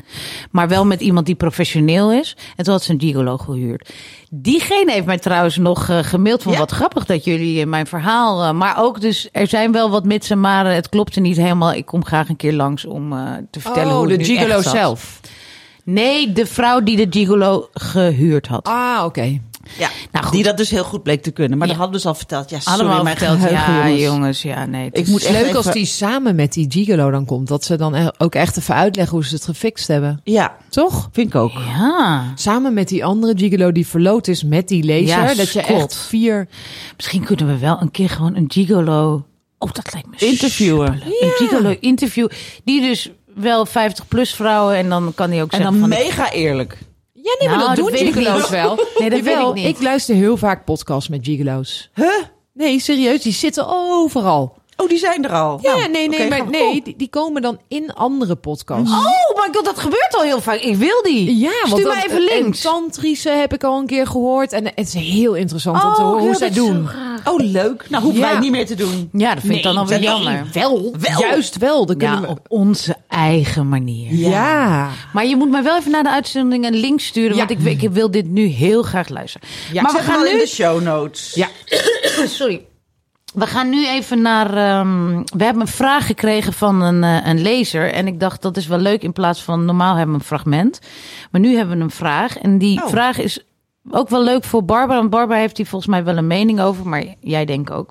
Maar wel met iemand die professioneel is. En toen had ze een gigolo gehuurd. Diegene heeft mij trouwens nog eh, gemaild van Ja. wat grappig dat jullie in mijn verhaal... eh, maar ook dus, er zijn wel wat mits en maren. Het klopte niet helemaal. Ik kom graag een keer langs om eh, te vertellen Oh, hoe de gigolo zelf. Nee, de vrouw die de gigolo gehuurd had. Ah, oké. Ja, nou goed. die dat dus heel goed bleek te kunnen. Maar Ja. dat hadden we dus al verteld. Ja, sorry, Allemaal mijn verteld. geheugen, Ja, jongens. jongens. Ja, nee. het Ik is- moet leuk als die samen met die gigolo dan komt. Dat ze dan e- ook echt even uitleggen hoe ze het gefixt hebben. Ja, Toch? vind ik ook. Ja, Samen met die andere gigolo die verloot is met die laser. Ja, dat je Scott. echt vier... misschien kunnen we wel een keer gewoon een gigolo... Oh, dat lijkt me Interviewen. Een gigolo interview. Die dus wel 50 plus vrouwen en dan kan hij ook En zeggen dan van... mega eerlijk. Ja, nee, maar Nou, dat dat doen gigolo's wel. Nee, dat weet Jawel, ik niet. Ik luister heel vaak podcasts met gigolo's. Huh? Nee, serieus, die zitten overal. Oh, die zijn er al. Ja, Nou, nee, nee, maar nee, die, die komen dan in andere podcasts. Oh my god, dat gebeurt al heel vaak. Ik wil die. Ja, Stuur dat- mij even links. Tantrische heb ik al een keer gehoord. En het is heel interessant om te Oh, horen hoe zij doen. graag. Oh, leuk. Nou, hoeven Ja. wij niet meer te doen. Ja, dat vind ik dan alweer jammer. Wel, juist wel. Dan kunnen Ja, we... op onze eigen manier. Ja. Maar je moet mij wel even naar de uitzending een link sturen, want ik, ik wil dit nu heel graag luisteren. Maar we gaan wel in de show notes. Ja. <coughs> sorry, we gaan nu even naar. ehm, we hebben een vraag gekregen van een, eh, een lezer en ik dacht dat is wel leuk in plaats van normaal hebben we een fragment, maar nu hebben we een vraag en die Oh. vraag is ook wel leuk voor Barbara, want Barbara heeft hier volgens mij wel een mening over, maar jij denkt ook.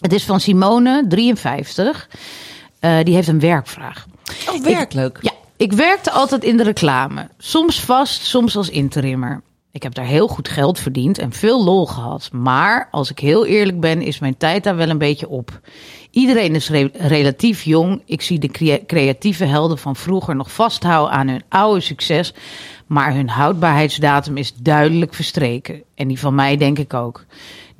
Het is van Simone, 53. Eh, die heeft een werkvraag. Oh, werkelijk. Ja, ik werkte altijd in de reclame. Soms vast, soms als interimmer. Ik heb daar heel goed geld verdiend en veel lol gehad. Maar als ik heel eerlijk ben, is mijn tijd daar wel een beetje op. Iedereen is re- relatief jong. Ik zie de crea- creatieve helden van vroeger nog vasthouden aan hun oude succes. Maar hun houdbaarheidsdatum is duidelijk verstreken. En die van mij denk ik ook.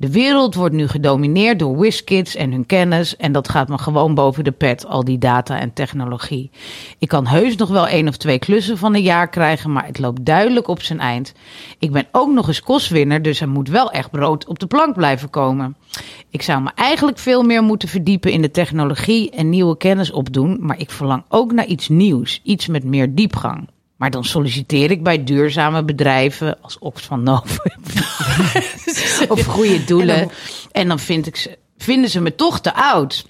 De wereld wordt nu gedomineerd door WizKids en hun kennis. En dat gaat me gewoon boven de pet, al die data en technologie. Ik kan heus nog wel één of twee klussen van een jaar krijgen, maar het loopt duidelijk op zijn eind. Ik ben ook nog eens kostwinner, dus er moet wel echt brood op de plank blijven komen. Ik zou me eigenlijk veel meer moeten verdiepen in de technologie en nieuwe kennis opdoen, maar ik verlang ook naar iets nieuws, iets met meer diepgang. Maar dan solliciteer ik bij duurzame bedrijven als Oxfam Novib <laughs> of goede doelen. En dan vind ik ze, vinden ze me toch te oud.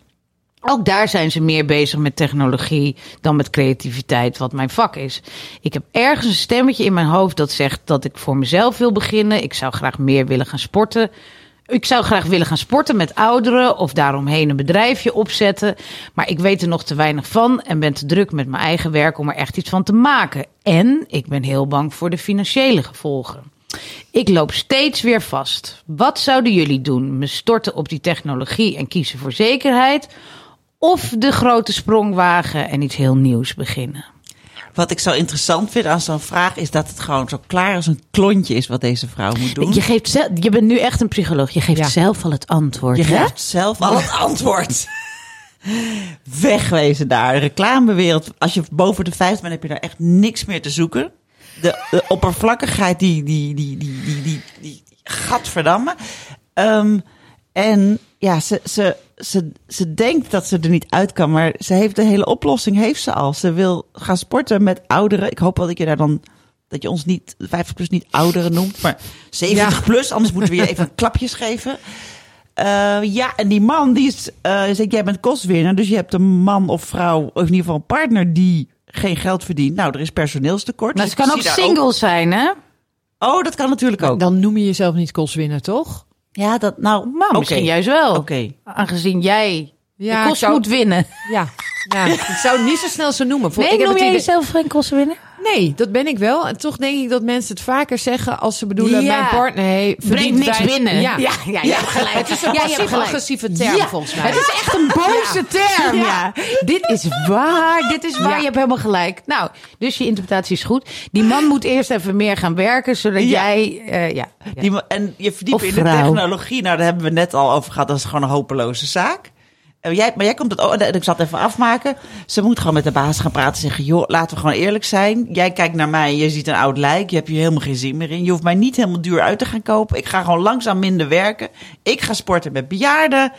Ook daar zijn ze meer bezig met technologie dan met creativiteit, wat mijn vak is. Ik heb ergens een stemmetje in mijn hoofd dat zegt dat ik voor mezelf wil beginnen. Ik zou graag meer willen gaan sporten. Ik zou graag willen gaan sporten met ouderen of daaromheen een bedrijfje opzetten. Maar ik weet er nog te weinig van en ben te druk met mijn eigen werk om er echt iets van te maken. En ik ben heel bang voor de financiële gevolgen. Ik loop steeds weer vast. Wat zouden jullie doen? Me storten op die technologie en kiezen voor zekerheid? Of de grote sprong wagen en iets heel nieuws beginnen? Wat ik zo interessant vind aan zo'n vraag is dat het gewoon zo klaar als een klontje is wat deze vrouw moet doen. Je, geeft zelf, je bent nu echt een psycholoog. Je geeft Ja. zelf al het antwoord. Je hè? geeft zelf al het antwoord. <laughs> Wegwezen daar. De reclamewereld. Als je boven de 50 bent, heb je daar echt niks meer te zoeken. De, de oppervlakkigheid, die, die, die, die, die, die, die, gadverdamme. Ehm, en ja, ze, ze, ze, ze denkt dat ze er niet uit kan, maar ze heeft de hele oplossing heeft ze al. Ze wil gaan sporten met ouderen. Ik hoop wel dat je daar dan dat je ons niet 50 plus niet ouderen noemt, maar 70 plus. Anders moeten we je even <laughs> klapjes geven. Eh, ja, en die man die is, zegt, jij bent kostwinner, dus je hebt een man of vrouw, of in ieder geval een partner die geen geld verdient. Nou, er is personeelstekort. Maar dus ze kan ook single zijn, hè? Oh, dat kan natuurlijk ook. Dan noem je jezelf niet kostwinner, toch? Ja, dat nou. Maar oké. misschien juist wel. Oké. Aangezien jij Ja, de kost zou- moet winnen. Ja. ja. <laughs> ik zou het niet zo snel zo noemen. Voor- Nee, ik heb noem jij idee- jezelf geen kostenwinner? Nee, dat ben ik wel. En toch denk ik dat mensen het vaker zeggen als ze bedoelen... Ja. mijn partner hey, verdient niks wij- binnen. Ja. ja, ja, je hebt gelijk. Het is een Ja, passief-agressieve term Ja, volgens mij. Het is echt een boze term. Ja. Dit is waar, dit is waar. Ja. Je hebt helemaal gelijk. Nou, dus je interpretatie is goed. Die man moet eerst even meer gaan werken, zodat Ja. jij... eh, ja, ja. Die, en je verdiepen Of in de technologie. Nou, daar hebben we net al over gehad. Dat is gewoon een hopeloze zaak. Jij, maar jij komt het... Oh, ik zal het even afmaken. Ze moet gewoon met de baas gaan praten en zeggen... joh, laten we gewoon eerlijk zijn. Jij kijkt naar mij, je ziet een oud lijk. Je hebt hier helemaal geen zin meer in. Je hoeft mij niet helemaal duur uit te gaan kopen. Ik ga gewoon langzaam minder werken. Ik ga sporten met bejaarden.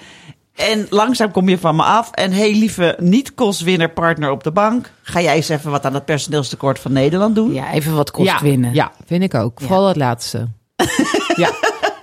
En langzaam kom je van me af. En hey, lieve niet-kostwinner partner op de bank... ga jij eens even wat aan het personeelstekort van Nederland doen? ja, even wat kost ja, winnen. Ja, vind ik ook. Vooral het laatste. <laughs> ja.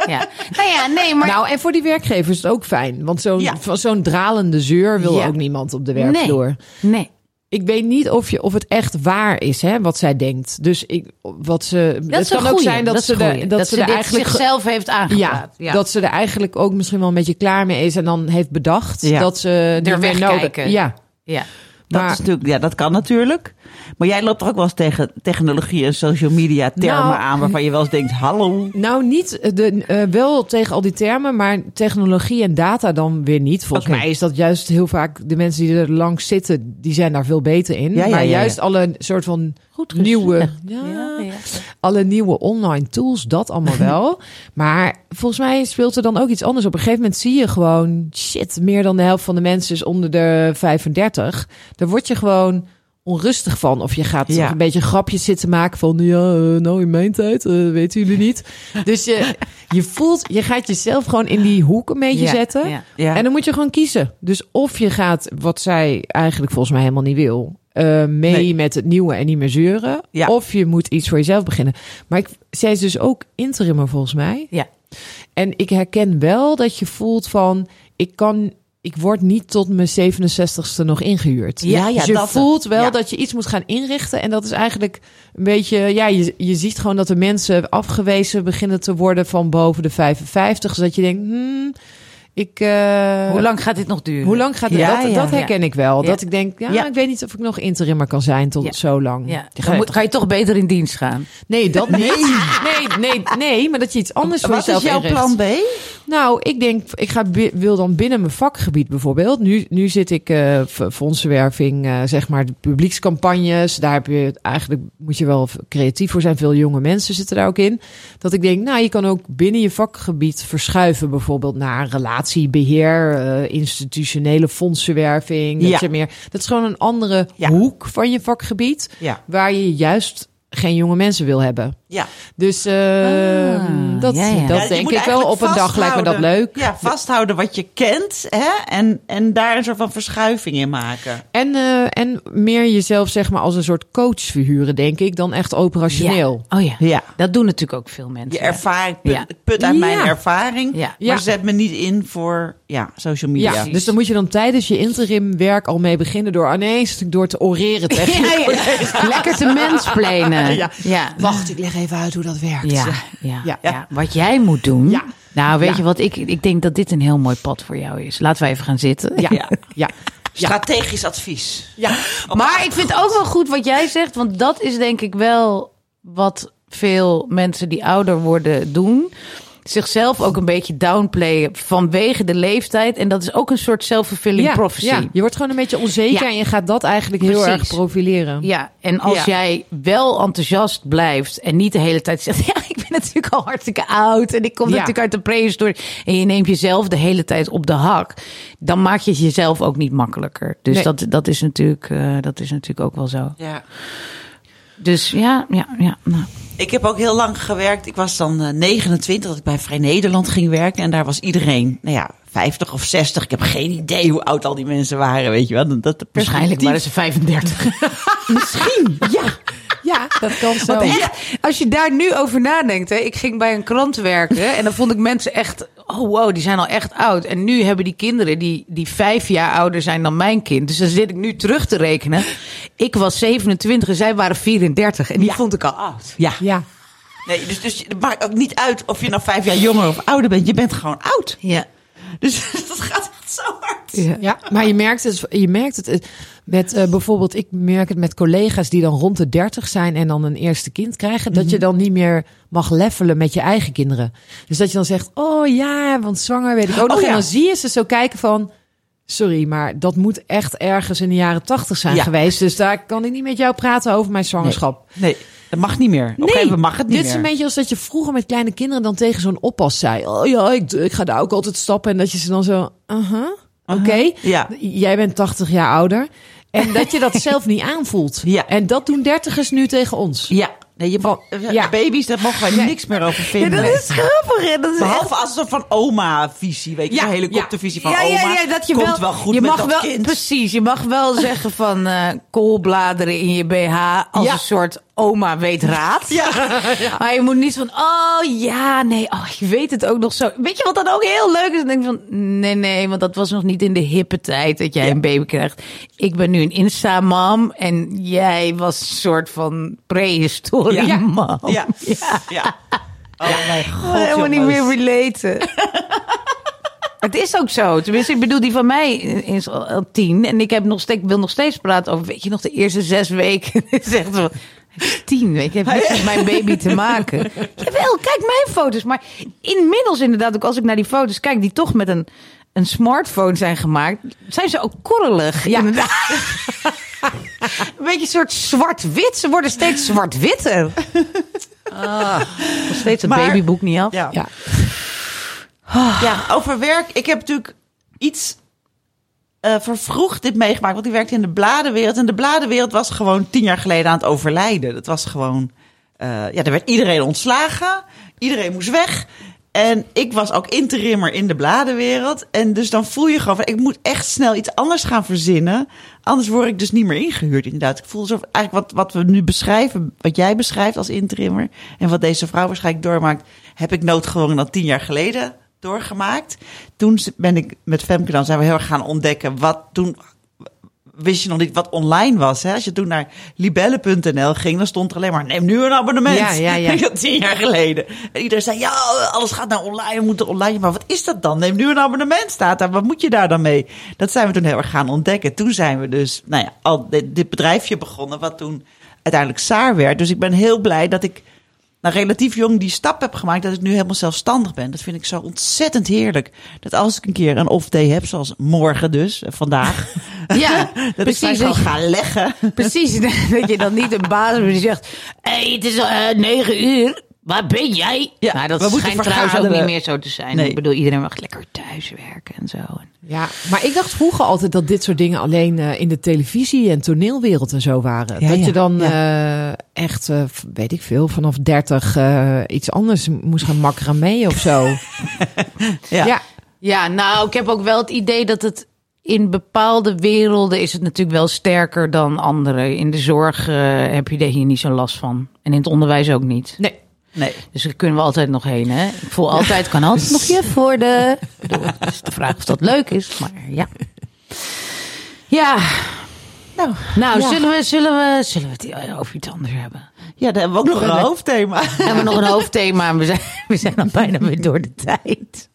Ja. Nou ja, nee, maar... Nou, en voor die werkgevers is het ook fijn. Want zo'n Ja. van zo'n dralende zeur wil Ja. ook niemand op de werkvloer. nee. Ik weet niet of, je, of het echt waar is, hè, wat zij denkt. Dus ik, wat ze, Dat het kan ook zijn dat, ze, de, dat, ze, dit er eigenlijk zichzelf heeft aangepraat. Ja, dat ze er eigenlijk ook misschien wel een beetje klaar mee is en dan heeft bedacht Ja. dat ze Er meer nodig. Ja, ja. Dat, Maar- is natuurlijk, ja, dat kan natuurlijk. Maar jij loopt toch ook wel eens tegen technologie en social media termen Nou, aan... waarvan je wel eens denkt, hallo. Nou, niet de, eh, wel tegen al die termen, maar technologie en data dan weer niet. Volgens mij is dat juist heel vaak de mensen die er langs zitten, die zijn daar veel beter in. Ja, ja, maar ja, ja. juist alle soort van Goed nieuwe, gezegd. <laughs> ja, Ja, ja. alle nieuwe online tools, dat allemaal <laughs> wel. maar volgens mij speelt er dan ook iets anders. Op een gegeven moment zie je gewoon, shit, meer dan de helft van de mensen is onder de 35. Daar word je gewoon onrustig van. Of je gaat Ja. een beetje grapjes zitten maken van, ja, eh, nou in mijn tijd, eh, weten jullie niet. <laughs> Dus je, je voelt, je gaat jezelf gewoon in die hoek een beetje Ja, zetten. ja. En dan moet je gewoon kiezen. Dus of je gaat, wat zij eigenlijk volgens mij helemaal niet wil, eh, mee Nee. met het nieuwe en niet meer zeuren. Ja. Of je moet iets voor jezelf beginnen. Maar ik, zij is dus ook interimmer volgens mij. Ja. En ik herken wel dat je voelt van, ik kan, ik word niet tot mijn 67ste nog ingehuurd. Ja, ja, dus je dat- voelt wel ja. dat je iets moet gaan inrichten. En dat is eigenlijk een beetje, ja, je, je ziet gewoon dat de mensen afgewezen beginnen te worden van boven de 55. Zodat je denkt, hmm, ik... eh, Hoe lang gaat dit nog duren? hoe lang gaat het? Ja, dat, ja. dat herken ik wel. Ja. Dat ik denk, ja, Ja. ik weet niet of ik nog interimmer kan zijn tot Ja. zo lang. Ja. Dan gaat- moet, ga je toch beter in dienst gaan. Nee, dat niet. Nee, nee, nee, maar dat je iets anders voor Wat is jouw inricht. plan B? Nou, ik denk, ik ga, wil dan binnen mijn vakgebied bijvoorbeeld. Nu, nu zit ik f- fondsenwerving, eh, zeg maar, de publiekscampagnes. Daar heb je eigenlijk, moet je wel creatief voor zijn. Veel jonge mensen zitten daar ook in. Dat ik denk, nou, je kan ook binnen je vakgebied verschuiven, bijvoorbeeld naar relatiebeheer, eh, institutionele fondsenwerving. Dat Ja. je meer, dat is gewoon een andere Ja. hoek van je vakgebied, Ja. waar je juist geen jonge mensen wil hebben. Ja. Dus eh, Ah, dat, ja, ja. dat Ja, denk ik wel. Op een dag lijkt me dat leuk. Ja, vasthouden wat je kent hè? En, en daar een soort van verschuiving in maken. En, eh, en meer jezelf zeg maar als een soort coach verhuren, denk ik, dan echt operationeel. Ja. Oh ja. Ja. Dat doen natuurlijk ook veel mensen. Je ervaring, put, Ja. put uit Ja. mijn ervaring. Ja. Maar zet me niet in voor ja, social media. Ja, dus dan moet je dan tijdens je interim werk al mee beginnen door ineens door te oreren tegen <laughs> Ja, ja. Lekker te mensplenen. Ja. Ja. Wacht, ik leg even uit hoe dat werkt. Ja, <laughs> ja, Ja. ja. Wat jij moet doen. Ja. Nou, weet Ja. je wat? Ik, ik denk dat dit een heel mooi pad voor jou is. Laten we even gaan zitten. Ja, <laughs> Ja. ja. Strategisch advies. ja. <laughs> Maar ik vind ook wel goed wat jij zegt. Want dat is denk ik wel wat veel mensen die ouder worden doen. Zichzelf ook een beetje downplayen vanwege de leeftijd. En dat is ook een soort self-fulfilling Ja, prophecy. ja, je wordt gewoon een beetje onzeker Ja. en je gaat dat eigenlijk heel Precies. erg profileren. Ja, en als Ja. jij wel enthousiast blijft en niet de hele tijd zegt: <laughs> Ja, ik ben natuurlijk al hartstikke oud en ik kom Ja. natuurlijk uit de prehistorie. En je neemt jezelf de hele tijd op de hak, dan maak je het jezelf ook niet makkelijker. Dus Nee. dat, dat, is natuurlijk, eh, dat is natuurlijk ook wel zo. Ja. Dus ja, ja, ja. Nou. Ik heb ook heel lang gewerkt. Ik was dan eh, 29 dat ik bij Vrij Nederland ging werken. En daar was iedereen, nou ja, 50 of 60. Ik heb geen idee hoe oud al die mensen waren, weet je wel. Dat, dat Waarschijnlijk waren ze 35. <laughs> Misschien, ja. Ja, dat kan zo. Want echt, als je daar nu over nadenkt, hè, ik ging bij een krant werken en dan vond ik mensen echt, oh wow, die zijn al echt oud. En nu hebben die kinderen die, die vijf jaar ouder zijn dan mijn kind. Dus dan zit ik nu terug te rekenen. Ik was 27 en zij waren 34 en die vond ik al oud. Ja, Ja. Nee, dus, dus het maakt ook niet uit of je nou vijf jaar jonger of ouder bent. Je bent gewoon oud. Ja. Dus <laughs> dat gaat echt zo hard. Ja, maar je merkt het, je merkt het eh, met eh, bijvoorbeeld, ik merk het met collega's die dan rond de 30 zijn en dan een eerste kind krijgen, dat je Mhm. dan niet meer mag levelen met je eigen kinderen. Dus dat je dan zegt, oh ja, want zwanger weet ik ook nog. Oh ja. En dan zie je ze zo kijken van, sorry, maar dat moet echt ergens in de jaren 80 zijn Ja. geweest. Dus daar kan ik niet met jou praten over mijn zwangerschap. Nee, dat mag niet meer. Op een gegeven moment mag het niet dit meer. is een beetje als dat je vroeger met kleine kinderen dan tegen zo'n oppas zei. Oh ja, ik, ik ga daar ook altijd stappen. En dat je ze dan zo, aha, oké. Ja. Jij bent 80 jaar ouder. En dat je dat <laughs> zelf niet aanvoelt. Ja. En dat doen dertigers nu tegen ons. Ja, nee, je, ja. ja. baby's, daar mogen wij niks meer over vinden. dat is grappig. hè. Dat is Behalve als een soort van oma-visie, weet je, Ja, een helikoptervisie van ja, oma. ja, ja, dat je komt wel, wel, goed je met mag dat wel, kind. Precies, je mag wel zeggen van eh koolbladeren in je BH als Ja. een soort oma weet raad. Ja. <laughs> Maar je moet niet van, oh ja, nee, oh, je weet het ook nog zo. Weet je wat dan ook heel leuk is? Dan denk van, nee, nee, want dat was nog niet in de hippe tijd dat jij een baby krijgt. Ik ben nu een Insta-mam en jij was een soort van prehistorie Ja. mam. Ja. ja. Oh mijn god, helemaal niet meer relaten. <laughs> Het is ook zo. Tenminste, ik bedoel, die van mij is al tien. En ik heb nog steeds, ik wil nog steeds praten over, weet je nog, de eerste zes weken. <laughs> Het is echt zo, hij is tien, weet je, heeft niks met mijn baby te maken. <laughs> Jawel, kijk mijn foto's. Maar inmiddels inderdaad, ook als ik naar die foto's kijk, die toch met een, een smartphone zijn gemaakt, zijn ze ook korrelig. Ja. Inderdaad. <laughs> Een beetje een soort zwart-wit. Ze worden steeds zwart-witter. Ah, nog steeds het Maar- babyboek niet af. Ja. Ja. Ja, over werk. Ik heb natuurlijk iets eh, vervroegd dit meegemaakt. Want ik werkte in de bladenwereld. En de bladenwereld was gewoon tien jaar geleden aan het overlijden. Dat was gewoon... eh, ja, er werd iedereen ontslagen. Iedereen moest weg. En ik was ook interimmer in de bladenwereld. En dus dan voel je gewoon van... Ik moet echt snel iets anders gaan verzinnen. Anders word ik dus niet meer ingehuurd inderdaad. Ik voel alsof eigenlijk wat, wat we nu beschrijven... Wat jij beschrijft als interimmer... En wat deze vrouw waarschijnlijk doormaakt... Heb ik noodgedwongen dan tien jaar geleden doorgemaakt. Toen ben ik met Femke dan zijn we heel erg gaan ontdekken wat toen wist je nog niet wat online was. Hè? Als je toen naar libelle.nl ging, dan stond er alleen maar neem nu een abonnement. Ja, ja, ja. <laughs> Had tien jaar geleden. En iedereen zei ja, alles gaat naar online, we moeten online. Maar wat is dat dan? Neem nu een abonnement, staat daar. Wat moet je daar dan mee? Dat zijn we toen heel erg gaan ontdekken. Toen zijn we dus, nou ja, al dit, dit bedrijfje begonnen, wat toen uiteindelijk Saar werd. Dus ik ben heel blij dat ik nou, relatief jong die stap heb gemaakt dat ik nu helemaal zelfstandig ben. Dat vind ik zo ontzettend heerlijk. Dat als ik een keer een off-day heb, zoals morgen dus, eh, vandaag. <laughs> Ja, <laughs> dat ik mij precies. Dat je, ga leggen. precies. <laughs> Dat je dan niet een baas hebt die zegt: Hé, hey, het is eh, negen uur. Waar ben jij? Ja, nou, dat we moeten schijnt trouwens ook niet meer zo te zijn. Nee. Ik bedoel, iedereen mag lekker thuis werken en zo. Ja, maar ik dacht vroeger altijd dat dit soort dingen alleen eh, in de televisie- en toneelwereld en zo waren. Ja, dat ja, je dan eh, echt, eh, weet ik veel, vanaf 30 eh, iets anders moest gaan macramee of zo. <laughs> Ja. ja. Ja, nou, ik heb ook wel het idee dat het in bepaalde werelden is het natuurlijk wel sterker dan andere. In de zorg heb je daar hier niet zo last van. En in het onderwijs ook niet. Nee. Nee. Dus daar kunnen we altijd nog heen, hè? Ik voel altijd, kan altijd nog bedoel, Het is de vraag of dat leuk is, maar ja. Ja, Nou, nou, Ja. zullen, we, zullen, we, zullen we het over iets anders hebben? ja, dan hebben we ook nog een hoofdthema. <laughs> We hebben nog een hoofdthema en we zijn, we zijn al bijna weer door de tijd.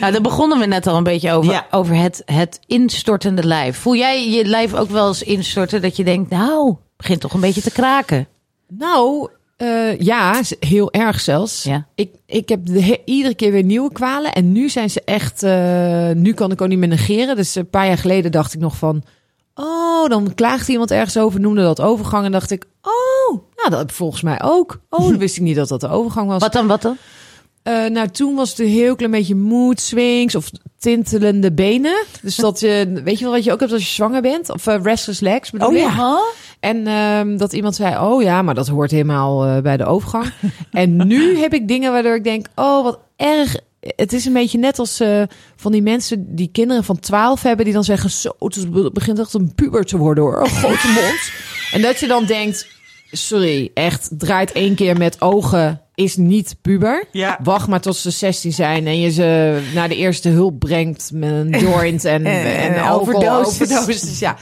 Nou, daar begonnen we net al een beetje over, Ja. over het, het instortende lijf. Voel jij je lijf ook wel eens instorten dat je denkt, nou, het begint toch een beetje te kraken? Nou, eh, ja, heel erg zelfs. Ja. Ik, ik heb de he- iedere keer weer nieuwe kwalen. En nu zijn ze echt. eh, nu kan ik ook niet meer negeren. Dus een paar jaar geleden dacht ik nog van. Oh, dan klaagde iemand ergens over, noemde dat overgang. En dacht ik, oh, nou, dat heb ik volgens mij ook. Oh, dan wist ik niet dat dat de overgang was. Wat dan, wat dan? Eh, nou, toen was het een heel klein beetje mood swings of tintelende benen. Dus dat je, <laughs> weet je wel wat je ook hebt als je zwanger bent? Of eh, restless legs bedoel Oh ja. En ehm, dat iemand zei, oh ja, maar dat hoort helemaal eh, bij de overgang. <laughs> en nu heb ik dingen waardoor ik denk, oh wat erg. Het is een beetje net als eh, van die mensen die kinderen van 12 hebben, die dan zeggen, zo, het begint echt een puber te worden hoor, een grote mond. <laughs> en dat je dan denkt, sorry, echt, draait één keer met ogen, is niet puber. Ja. Wacht maar tot ze 16 zijn en je ze naar de eerste hulp brengt met een joint en, <laughs> en, En overdoses. Ja.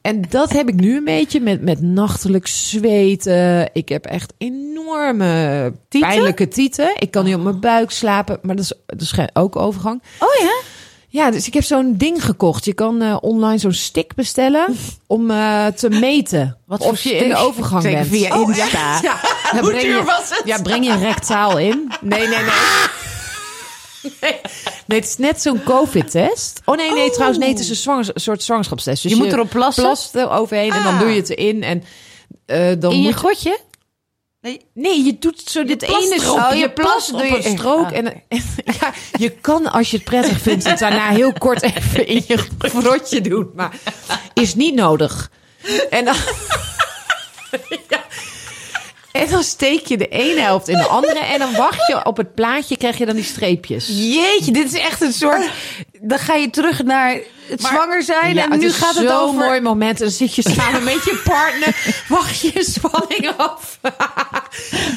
En dat heb ik nu een beetje met, met nachtelijk zweten. Ik heb echt enorme Tieten? pijnlijke tieten. Ik kan niet op mijn buik slapen, maar dat is, dat is ook overgang. Oh ja? Ja, dus ik heb zo'n ding gekocht. Je kan eh, online zo'n stick bestellen om eh, te meten Wat of je in de overgang Zeker bent. via Oh, Insta. Ja, Hoe breng duur je, was het? Ja, breng je rectaal in. Nee, nee, nee. Nee, nee, het is net zo'n COVID-test. Oh nee, nee, trouwens, nee, het is een, zwangers- een soort zwangerschapstest. Dus Je moet erop plassen? plast er overheen en dan Ah. doe je het erin. En eh, dan In je moet godje? Nee, Nee, je doet zo dit ene strook. Oh, je je plast op een strook. Ah. En, en <laughs> ja, je kan, als je het prettig vindt, het daarna heel kort even in je frotje doen. Maar is niet nodig. En dan... <laughs> Ja. <laughs> En dan steek je de ene helft in de andere. En dan wacht je op het plaatje, krijg je dan die streepjes. Jeetje, dit is echt een soort... Dan ga je terug naar het zwanger zijn Ja, en het nu gaat het zo'n over... mooi moment. En dan zit je samen met je partner. <laughs> Wacht je spanning af. <laughs>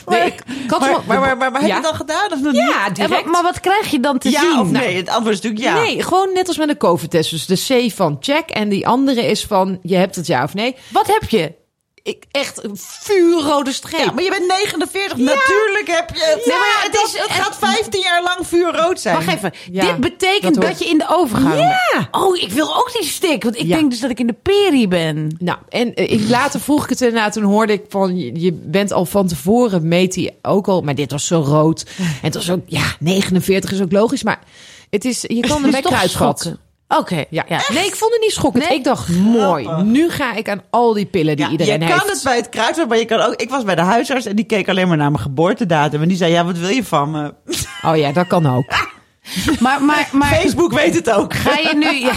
Nee, ik, maar, maar, maar, maar, maar heb Ja. je al gedaan of nog niet? Ja, direct. maar wat krijg je dan te Ja zien? of nee? Het antwoord is natuurlijk ja. Nee, gewoon net als met een COVID-test. Dus de C van check en die andere is van je hebt het ja of nee. Wat heb je? Ik, echt een vuurrode streep. Ja, maar je bent 49. Natuurlijk heb je het. Nee, maar het dat- is- het gaat 15 jaar lang vuurrood zijn. Wacht even. Ja, Dit betekent dat je in de overgang Ja. Oh, ik wil ook die stick. Want ik Ja. denk dus dat ik in de peri ben. Nou, en eh, ik, later vroeg ik het erna, toen hoorde ik van, je, bent al van tevoren, meet hij ook al, maar dit was zo rood. En het was ook, ja, 49 is ook logisch, maar het is, je kan <laughs> Het ermee is Oké, Ja. ja. Nee, ik vond het niet schokkend. Nee? Ik dacht, mooi, nu ga ik aan al die pillen die Ja, iedereen je heeft. kan het bij het kruidvat, maar je kan ook... Ik was bij de huisarts en die keek alleen maar naar mijn geboortedatum. En die zei, ja, wat wil je van me? <laughs> Oh ja, dat kan ook. <laughs> Maar, maar, maar Facebook weet het ook. ga je nu... Ja,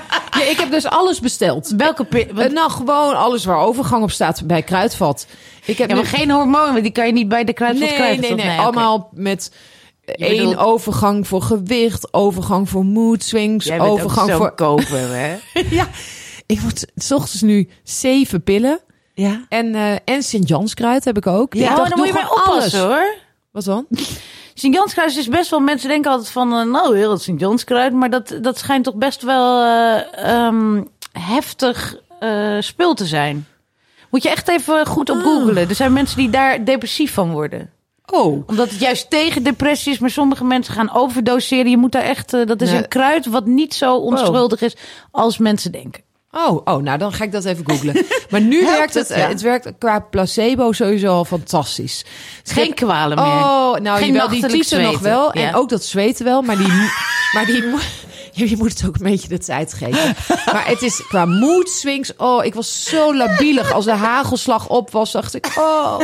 <laughs> ik heb dus alles besteld. welke pi- Eh, nou, gewoon alles waar overgang op staat bij Kruidvat. Ik heb Ja, maar nu- geen hormonen, die kan je niet bij de kruidvat nee, krijgen. nee, nee, oké. Allemaal met Je één bedoelt- overgang voor gewicht, overgang voor mood swings, Jij bent overgang ook voor... kopen, hè? <laughs> ja, ik word s ochtends nu zeven pillen. Ja. En, eh en Sint-Janskruid heb ik ook. Ja, ik oh, dacht, dan doe moet je gewoon oppassen, hoor. Wat dan? <laughs> Sint-Janskruid is best wel... Mensen denken altijd van... eh, nou, heel het Sint-Janskruid. Maar dat, dat schijnt toch best wel eh, ehm, heftig spul te zijn. Moet je echt even goed op googlen. Er zijn mensen die daar depressief van worden. Oh. Omdat het juist tegen depressie is. Maar sommige mensen gaan overdoseren. Je moet daar echt... eh, dat is Nee. een kruid wat niet zo onschuldig is als mensen denken. Oh, oh, nou dan ga ik dat even googlen. <laughs> Maar nu werkt het, het, ja. het werkt qua placebo sowieso al fantastisch. Geen kwalen meer. Oh, nou Geen jawel, die tieten nog wel. Ja. En ook dat zweten wel, maar die, <laughs> maar die <laughs> je, moet het ook een beetje de tijd geven. Maar het is qua mood swings. Oh, ik was zo labielig. Als de hagelslag op was, dacht ik, oh.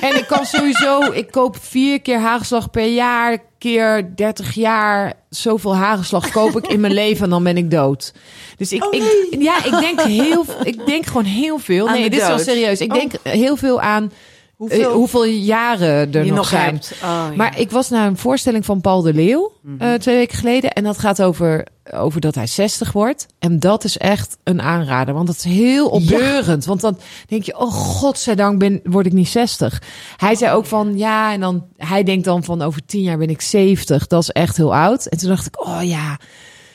En ik kan sowieso, ik koop vier keer hagelslag per jaar, keer 30 jaar. Zoveel hagelslag koop ik in mijn leven en dan ben ik dood. Dus ik, Oh, ik ja, ik denk heel, ik denk gewoon heel veel. Aan Nee, dit is wel serieus. Ik denk heel veel aan Hoeveel- hoeveel, hoeveel jaren er nog, nog zijn. Oh, ja. Maar ik was naar een voorstelling van Paul de Leeuw eh, twee weken geleden. En dat gaat over, over dat hij 60 wordt. En dat is echt een aanrader. Want dat is heel opbeurend. Want dan denk je, oh godzijdank ben, word ik niet 60. Hij zei ook van, ja, en dan, hij denkt dan van over 10 jaar ben ik 70. Dat is echt heel oud. En toen dacht ik, oh ja,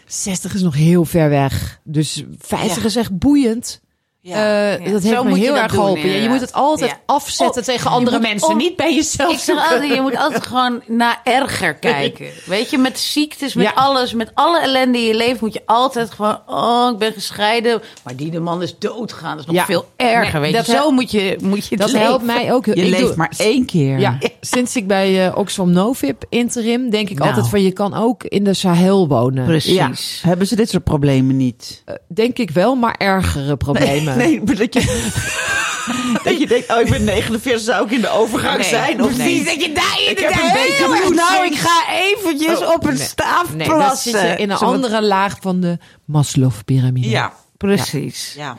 60 is nog heel ver weg. Dus 50 Ja. is echt boeiend. Ja. Eh, Ja, Dat zo heeft me heel erg doen, geholpen. Ja, je inderdaad. moet het altijd Ja. afzetten Oh, tegen andere mensen. om- Niet bij jezelf Ik zeg altijd, je moet altijd gewoon naar erger kijken. Weet je, met ziektes, met Ja. alles, met alle ellende in je leven moet je altijd gewoon, oh, ik ben gescheiden. Maar die de man is doodgegaan. Dat is nog Ja. veel erger, Nee, weet dat je. Zo moet je, moet je Dat leven. helpt mij ook. Je Ik leeft doe- maar één keer. Ja, sinds ik bij eh, Oxfam Novib interim denk ik Nou. altijd van je kan ook in de Sahel wonen. Precies. Ja. Hebben ze dit soort problemen niet? Eh, denk ik wel, maar ergere problemen. Nee, maar dat je... <laughs> dat je denkt, oh, ik ben 49, zou ik in de overgang Nee, zijn? Of precies, dat je daar Ik heb een beetje Nou, ik ga eventjes Oh, op een nee. staaf Nee, plassen. zit je in een andere laag van de Maslow-pyramide. Ja. Precies. ja.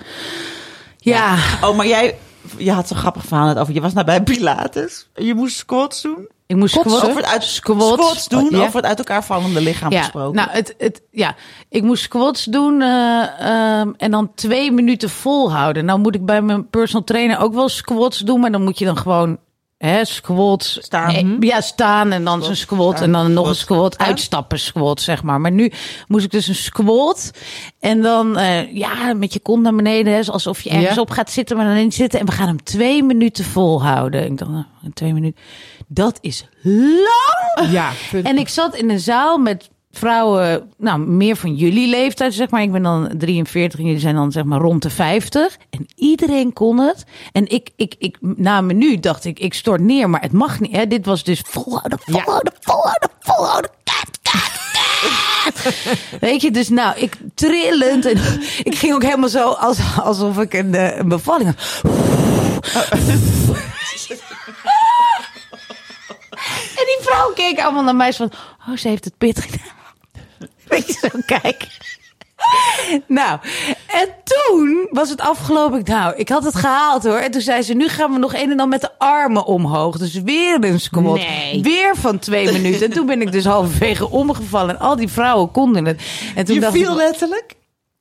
Ja. Oh, maar jij... Je had zo'n grappig verhaal net over. Je was naar bij Pilates. En je moest squats doen. Ik moest Kotsen? squats- Over het uit, Squats. squats doen. Ja. Over het uit elkaar vallende lichaam Ja, gesproken. nou, het, het, ja, ik moest squats doen eh, ehm, en dan twee minuten volhouden. Nou moet ik bij mijn personal trainer ook wel squats doen, maar dan moet je dan gewoon hè, squats. Staan. Eh, Ja, staan en dan zo'n squat en dan nog een squat. staan. Uitstappen squat, zeg maar. Maar nu moest ik dus een squat. En dan, eh, ja, met je kont naar beneden. Hè, alsof je ergens Ja. op gaat zitten, maar dan niet zitten. En we gaan hem twee minuten volhouden. Ik dacht, nou, twee minuten. Dat is lang. Ja, vind- En ik zat in een zaal met vrouwen, nou, meer van jullie leeftijd, zeg maar. Ik ben dan 43 en jullie zijn dan, zeg maar, rond de 50. En iedereen kon het. En ik, ik, ik na een minuut dacht ik, ik stort neer, maar het mag niet. Hè? Dit was dus volhouden, volhouden, volhouden, volhouden. Kat, kat, kat. Weet je, dus nou, ik trillend. En <laughs> ik ging ook helemaal zo als, alsof ik een, eh, een bevalling had. <laughs> En die vrouw keek allemaal naar mij van, oh, ze heeft het pittig gedaan. Weet je, zo kijken. Nou, en toen was het afgelopen. Ik, Nou, ik had het gehaald hoor. En toen zei ze, nu gaan we nog een en dan met de armen omhoog. Dus weer een squat. Nee. Weer van twee minuten. En toen ben ik dus halverwege omgevallen. En al die vrouwen konden het. En toen Je dacht viel ik, letterlijk.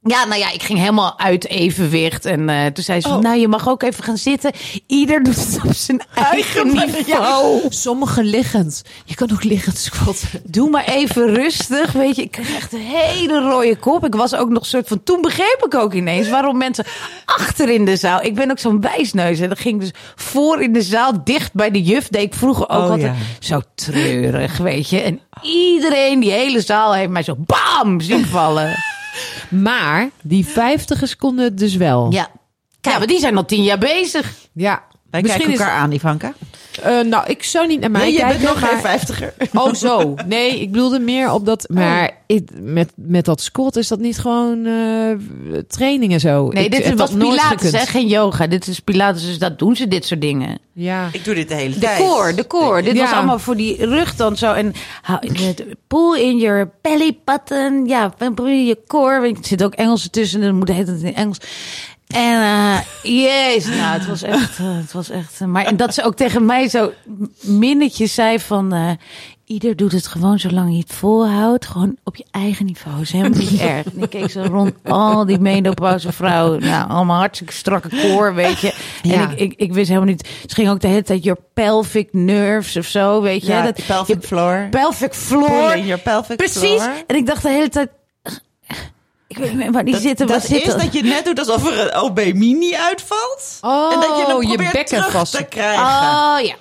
Ja, nou ja, ik ging helemaal uit evenwicht. En eh, toen zei ze van, Oh. nou, je mag ook even gaan zitten. Ieder doet het op zijn <laughs> eigen niveau. Sommige liggend. Je kan ook liggend squatten. Doe maar even rustig, weet je. Ik kreeg echt een hele rode kop. Ik was ook nog soort van... Toen begreep ik ook ineens waarom mensen achter in de zaal... Ik ben ook zo'n wijsneus. En dan ging ik dus voor in de zaal, dicht bij de juf. Deed ik vroeger ook Oh, altijd ja. zo treurig, weet je. En iedereen, die hele zaal, heeft mij zo bam zien vallen. Maar die vijftigers konden het dus wel. Ja. Ja, maar die zijn al tien jaar bezig. Ja. Wij Misschien kijken is- elkaar aan, Ivanka. Eh, nou, ik zou niet naar mij Nee, je kijken. bent nog maar- geen vijftiger. <laughs> Oh, zo. Nee, ik bedoelde meer op dat. Maar ik, met, met dat squat is dat niet gewoon eh, training en zo. Nee, Ik dit is wat Pilates, hè? Geen yoga. Dit is Pilates, dus dat doen ze, dit soort dingen. Ja. Ik doe dit de hele De tijd. core, de core. Dit Ja. was allemaal voor die rug dan zo. En hou- pull in your belly button. Ja, probeer je core. Want Er zit ook Engels tussen. Dan moet het in Engels. En eh jezus, nou, het was echt, eh, het was echt. eh, maar en dat ze ook tegen mij zo minnetjes zei van. Ieder doet het gewoon zolang je het volhoudt. Gewoon op je eigen niveau. Is helemaal niet <laughs> erg. En ik keek zo rond al die menopauze vrouwen. Nou, allemaal hartstikke strakke koor, weet je. En Ja. ik, ik, ik wist helemaal niet. Ze ging ook de hele tijd your pelvic nerves of zo, weet je. Ja, dat, die pelvic je floor. pelvic floor. Your pelvic Precies. floor. En ik dacht de hele tijd. Ik weet niet waar die Dat, zitten. dat wat zit is dat je net doet alsof er een OB mini uitvalt. Oh, en dat je hem je probeert bekken terug vast- te krijgen. Oh ja.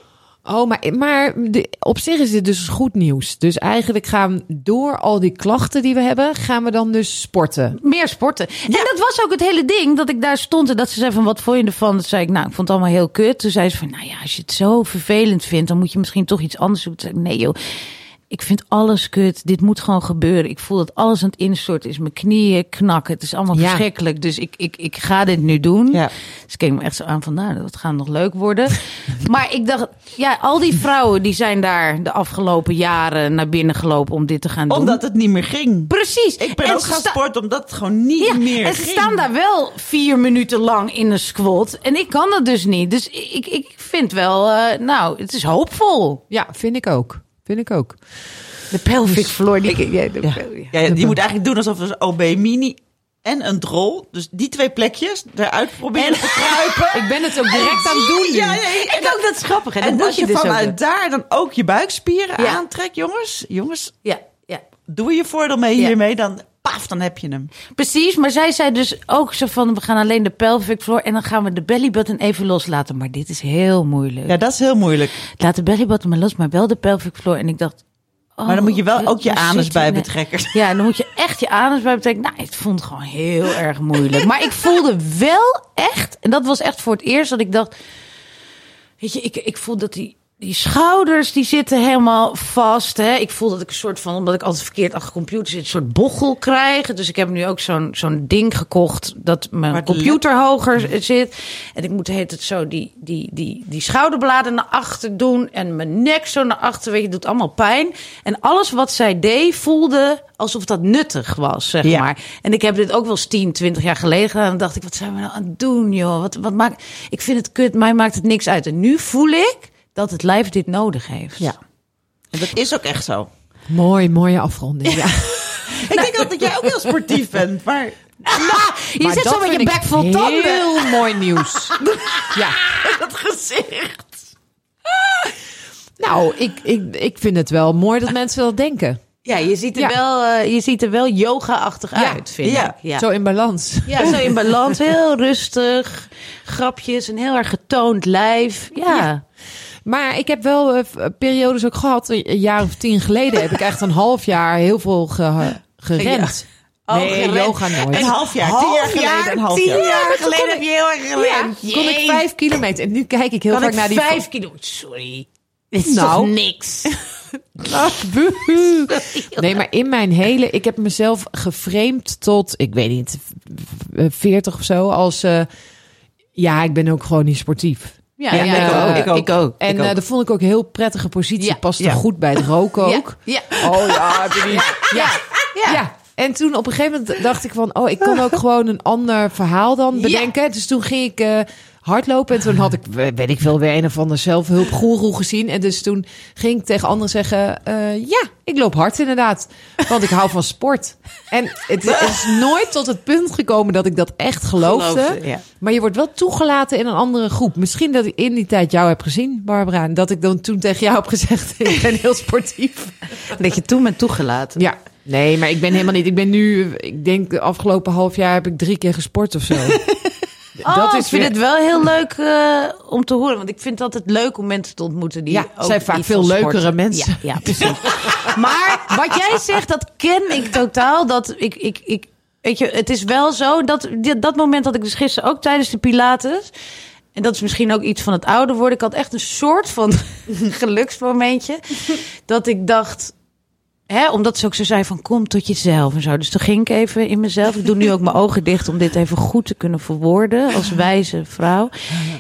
Oh, maar, maar de- op zich is dit dus goed nieuws. Dus eigenlijk gaan door al die klachten die we hebben, gaan we dan dus sporten. Meer sporten. En dat was ook het hele ding dat ik daar stond en dat ze zei van wat vond je ervan? Dat zei ik, nou, ik vond het allemaal heel kut. Toen zei ze van, nou ja, als je het zo vervelend vindt, dan moet je misschien toch iets anders doen. Toen zei ik, nee joh, ik vind alles kut. Dit moet gewoon gebeuren. Ik voel dat alles aan het instorten is. Mijn knieën knakken. Het is allemaal Ja. verschrikkelijk. Dus ik, ik, ik ga dit nu doen. Ja. Dus ik keek me echt zo aan van, nou, dat gaat nog leuk worden. <laughs> maar ik dacht, ja, al die vrouwen die zijn daar de afgelopen jaren naar binnen gelopen om dit te gaan doen. Omdat het niet meer ging. Precies. Ik ben En ook ze gaan sporten omdat het gewoon niet ja, meer en ze ging. staan daar wel vier minuten lang in een squat. En ik kan dat dus niet. Dus ik, ik vind wel, eh, nou, het is hoopvol. Ja, vind ik ook. Vind ik ook. De pelvic floor. Die, ja, de- Ja, ja, die moet eigenlijk doen alsof er een OB mini en een drol. Dus die twee plekjes eruit proberen te kruipen. <laughs> Ik ben het ook direct aan het doen. Ja, ja, ja. Ik ook, dat is grappig. hè? Dat En moet als je dus ook vanuit daar dan ook je buikspieren Ja. aantrekt, jongens. Jongens, Ja, ja. doe je voordeel mee Ja. hiermee, dan paf, dan heb je hem. Precies, maar zij zei dus ook zo van... we gaan alleen de pelvic floor en dan gaan we de belly button even loslaten. Maar dit is heel moeilijk. Ja, dat is heel moeilijk. Laat de belly button maar los, maar wel de pelvic floor. En ik dacht... oh, Maar dan moet je wel ook je anus bij betrekken. Ja, dan moet je echt je anus bij betrekken. Nou, ik vond het gewoon heel <laughs> erg moeilijk. Maar ik voelde wel echt, en dat was echt voor het eerst dat ik dacht... Weet je, ik, ik voel dat die, die schouders, die zitten helemaal vast. Hè? Ik voel dat ik een soort van, omdat ik altijd verkeerd achter de computer zit, een soort bochel krijg. Dus ik heb nu ook zo'n zo'n ding gekocht dat mijn Maar computer hoger zit. En ik moet hele tijd zo die, die, die, die schouderbladen naar achter doen. En mijn nek zo naar achter. Weet je, het doet allemaal pijn. En alles wat zij deed voelde alsof dat nuttig was, zeg Ja. maar. En ik heb dit ook wel eens 10, 20 jaar geleden gedaan. En dacht ik, wat zijn we nou aan het doen, joh? Wat, wat maakt... Ik vind het kut, mij maakt het niks uit. En nu voel ik dat het lijf dit nodig heeft. Ja. En dat is ook echt zo. Mooi, mooie afronding. Ja. <laughs> Ik denk altijd dat jij ook heel sportief bent, maar Je Maar zit zo met je bek vol tanden. Heel mooi nieuws. <laughs> ja. dat gezicht. Nou, ik, ik, ik vind het wel mooi dat mensen dat denken. Ja, je ziet er Ja. wel, eh, je ziet er wel yoga-achtig Ja. uit, vind Ja. ik. Ja. Zo in balans. ja, zo in balans. Heel rustig. Grapjes, een heel erg getoond lijf. Ja. Maar ik heb wel eh, periodes ook gehad. Een jaar of tien geleden heb ik echt een half jaar heel veel ge- gerend. Oh, nee, gerend. yoga nooit. Een half jaar, tien jaar geleden. Een half tien jaar. jaar geleden heb je heel erg gerend. kon ik vijf kilometer. En nu kijk ik heel Kan vaak ik naar die vijf kilo? Sorry. Dit is Nou. toch niks? <laughs> Nee, maar in mijn hele... Ik heb mezelf geframed tot, ik weet niet, v- v- 40 of zo. Als, eh, ja, ik ben ook gewoon niet sportief. Ja, En, ja, ik, ook, ik ook. En Ik ook. eh, dat vond ik ook een heel prettige positie. Ja. Paste Ja. goed bij het roken ook. Ja, Oh ja, heb je niet... Ja. ja. Ja. En toen op een gegeven moment dacht ik van... oh, ik kan ook gewoon een ander verhaal dan Ja. bedenken. Dus toen ging ik eh, hardlopen. En toen had ik, weet ik veel, weer een of ander zelfhulpgoeroe gezien. En dus toen ging ik tegen anderen zeggen... eh, ja, ik loop hard inderdaad. Want ik hou van sport. En het is nooit tot het punt gekomen dat ik dat echt geloofde. Geloofde, ja. Maar je wordt wel toegelaten in een andere groep. Misschien dat ik in die tijd jou heb gezien, Barbara. En dat ik dan toen tegen jou heb gezegd... <laughs> ik ben heel sportief. Dat je toen bent toegelaten. Ja. Nee, maar ik ben helemaal niet. Ik ben nu, ik denk de afgelopen half jaar heb ik drie keer gesport of zo. <laughs> Oh, ik vind weer- het wel heel leuk eh, om te horen. Want ik vind het altijd leuk om mensen te ontmoeten die Ja, ook zijn vaak veel leukere mensen. Ja, ja precies. <laughs> maar wat jij zegt, dat ken ik totaal. Dat ik, ik, ik, weet je, het is wel zo dat dat moment dat ik dus gisteren ook tijdens de Pilates. En dat is misschien ook iets van het ouder worden. Ik had echt een soort van <laughs> geluksmomentje. Dat ik dacht, Hè, omdat ze ook zo zei van kom tot jezelf en zo. Dus toen ging ik even in mezelf. Ik doe nu ook mijn <laughs> ogen dicht om dit even goed te kunnen verwoorden als wijze vrouw.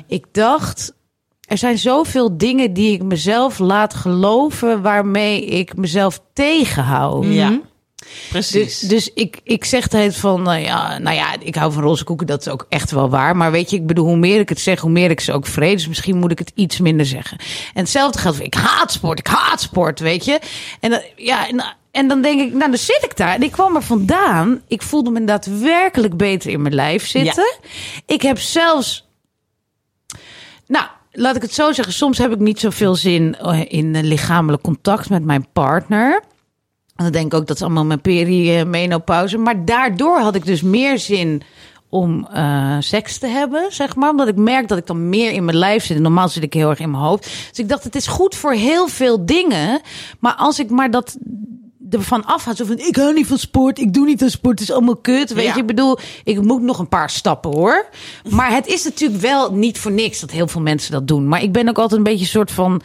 Ik dacht, er zijn zoveel dingen die ik mezelf laat geloven waarmee ik mezelf tegenhoud. Ja, precies. Dus, dus ik, ik zeg het van, nou ja, nou ja, ik hou van roze koeken, dat is ook echt wel waar. Maar weet je, ik bedoel, hoe meer ik het zeg, hoe meer ik ze ook vrees. Dus misschien moet ik het iets minder zeggen. En hetzelfde geldt voor, ik haat sport, ik haat sport, weet je. En, dan- ja, en, en dan denk ik, nou, dan zit ik daar. En ik kwam er vandaan. Ik voelde me daadwerkelijk beter in mijn lijf zitten. Ik heb zelfs nou, laat ik het zo zeggen. Soms heb ik niet zoveel zin eh, in eh, lichamelijk contact met mijn partner. En dan denk ik ook dat is allemaal mijn perimenopauze. Maar daardoor had ik dus meer zin om eh, seks te hebben, zeg maar. Omdat ik merk dat ik dan meer in mijn lijf zit. En normaal zit ik heel erg in mijn hoofd. Dus ik dacht, het is goed voor heel veel dingen. Maar als ik maar dat ervan afga, zo van, ik hou niet van sport, ik doe niet aan sport, het is allemaal kut. Weet Ja. je, ik bedoel, ik moet nog een paar stappen hoor. Maar het is natuurlijk wel niet voor niks dat heel veel mensen dat doen. Maar ik ben ook altijd een beetje een soort van...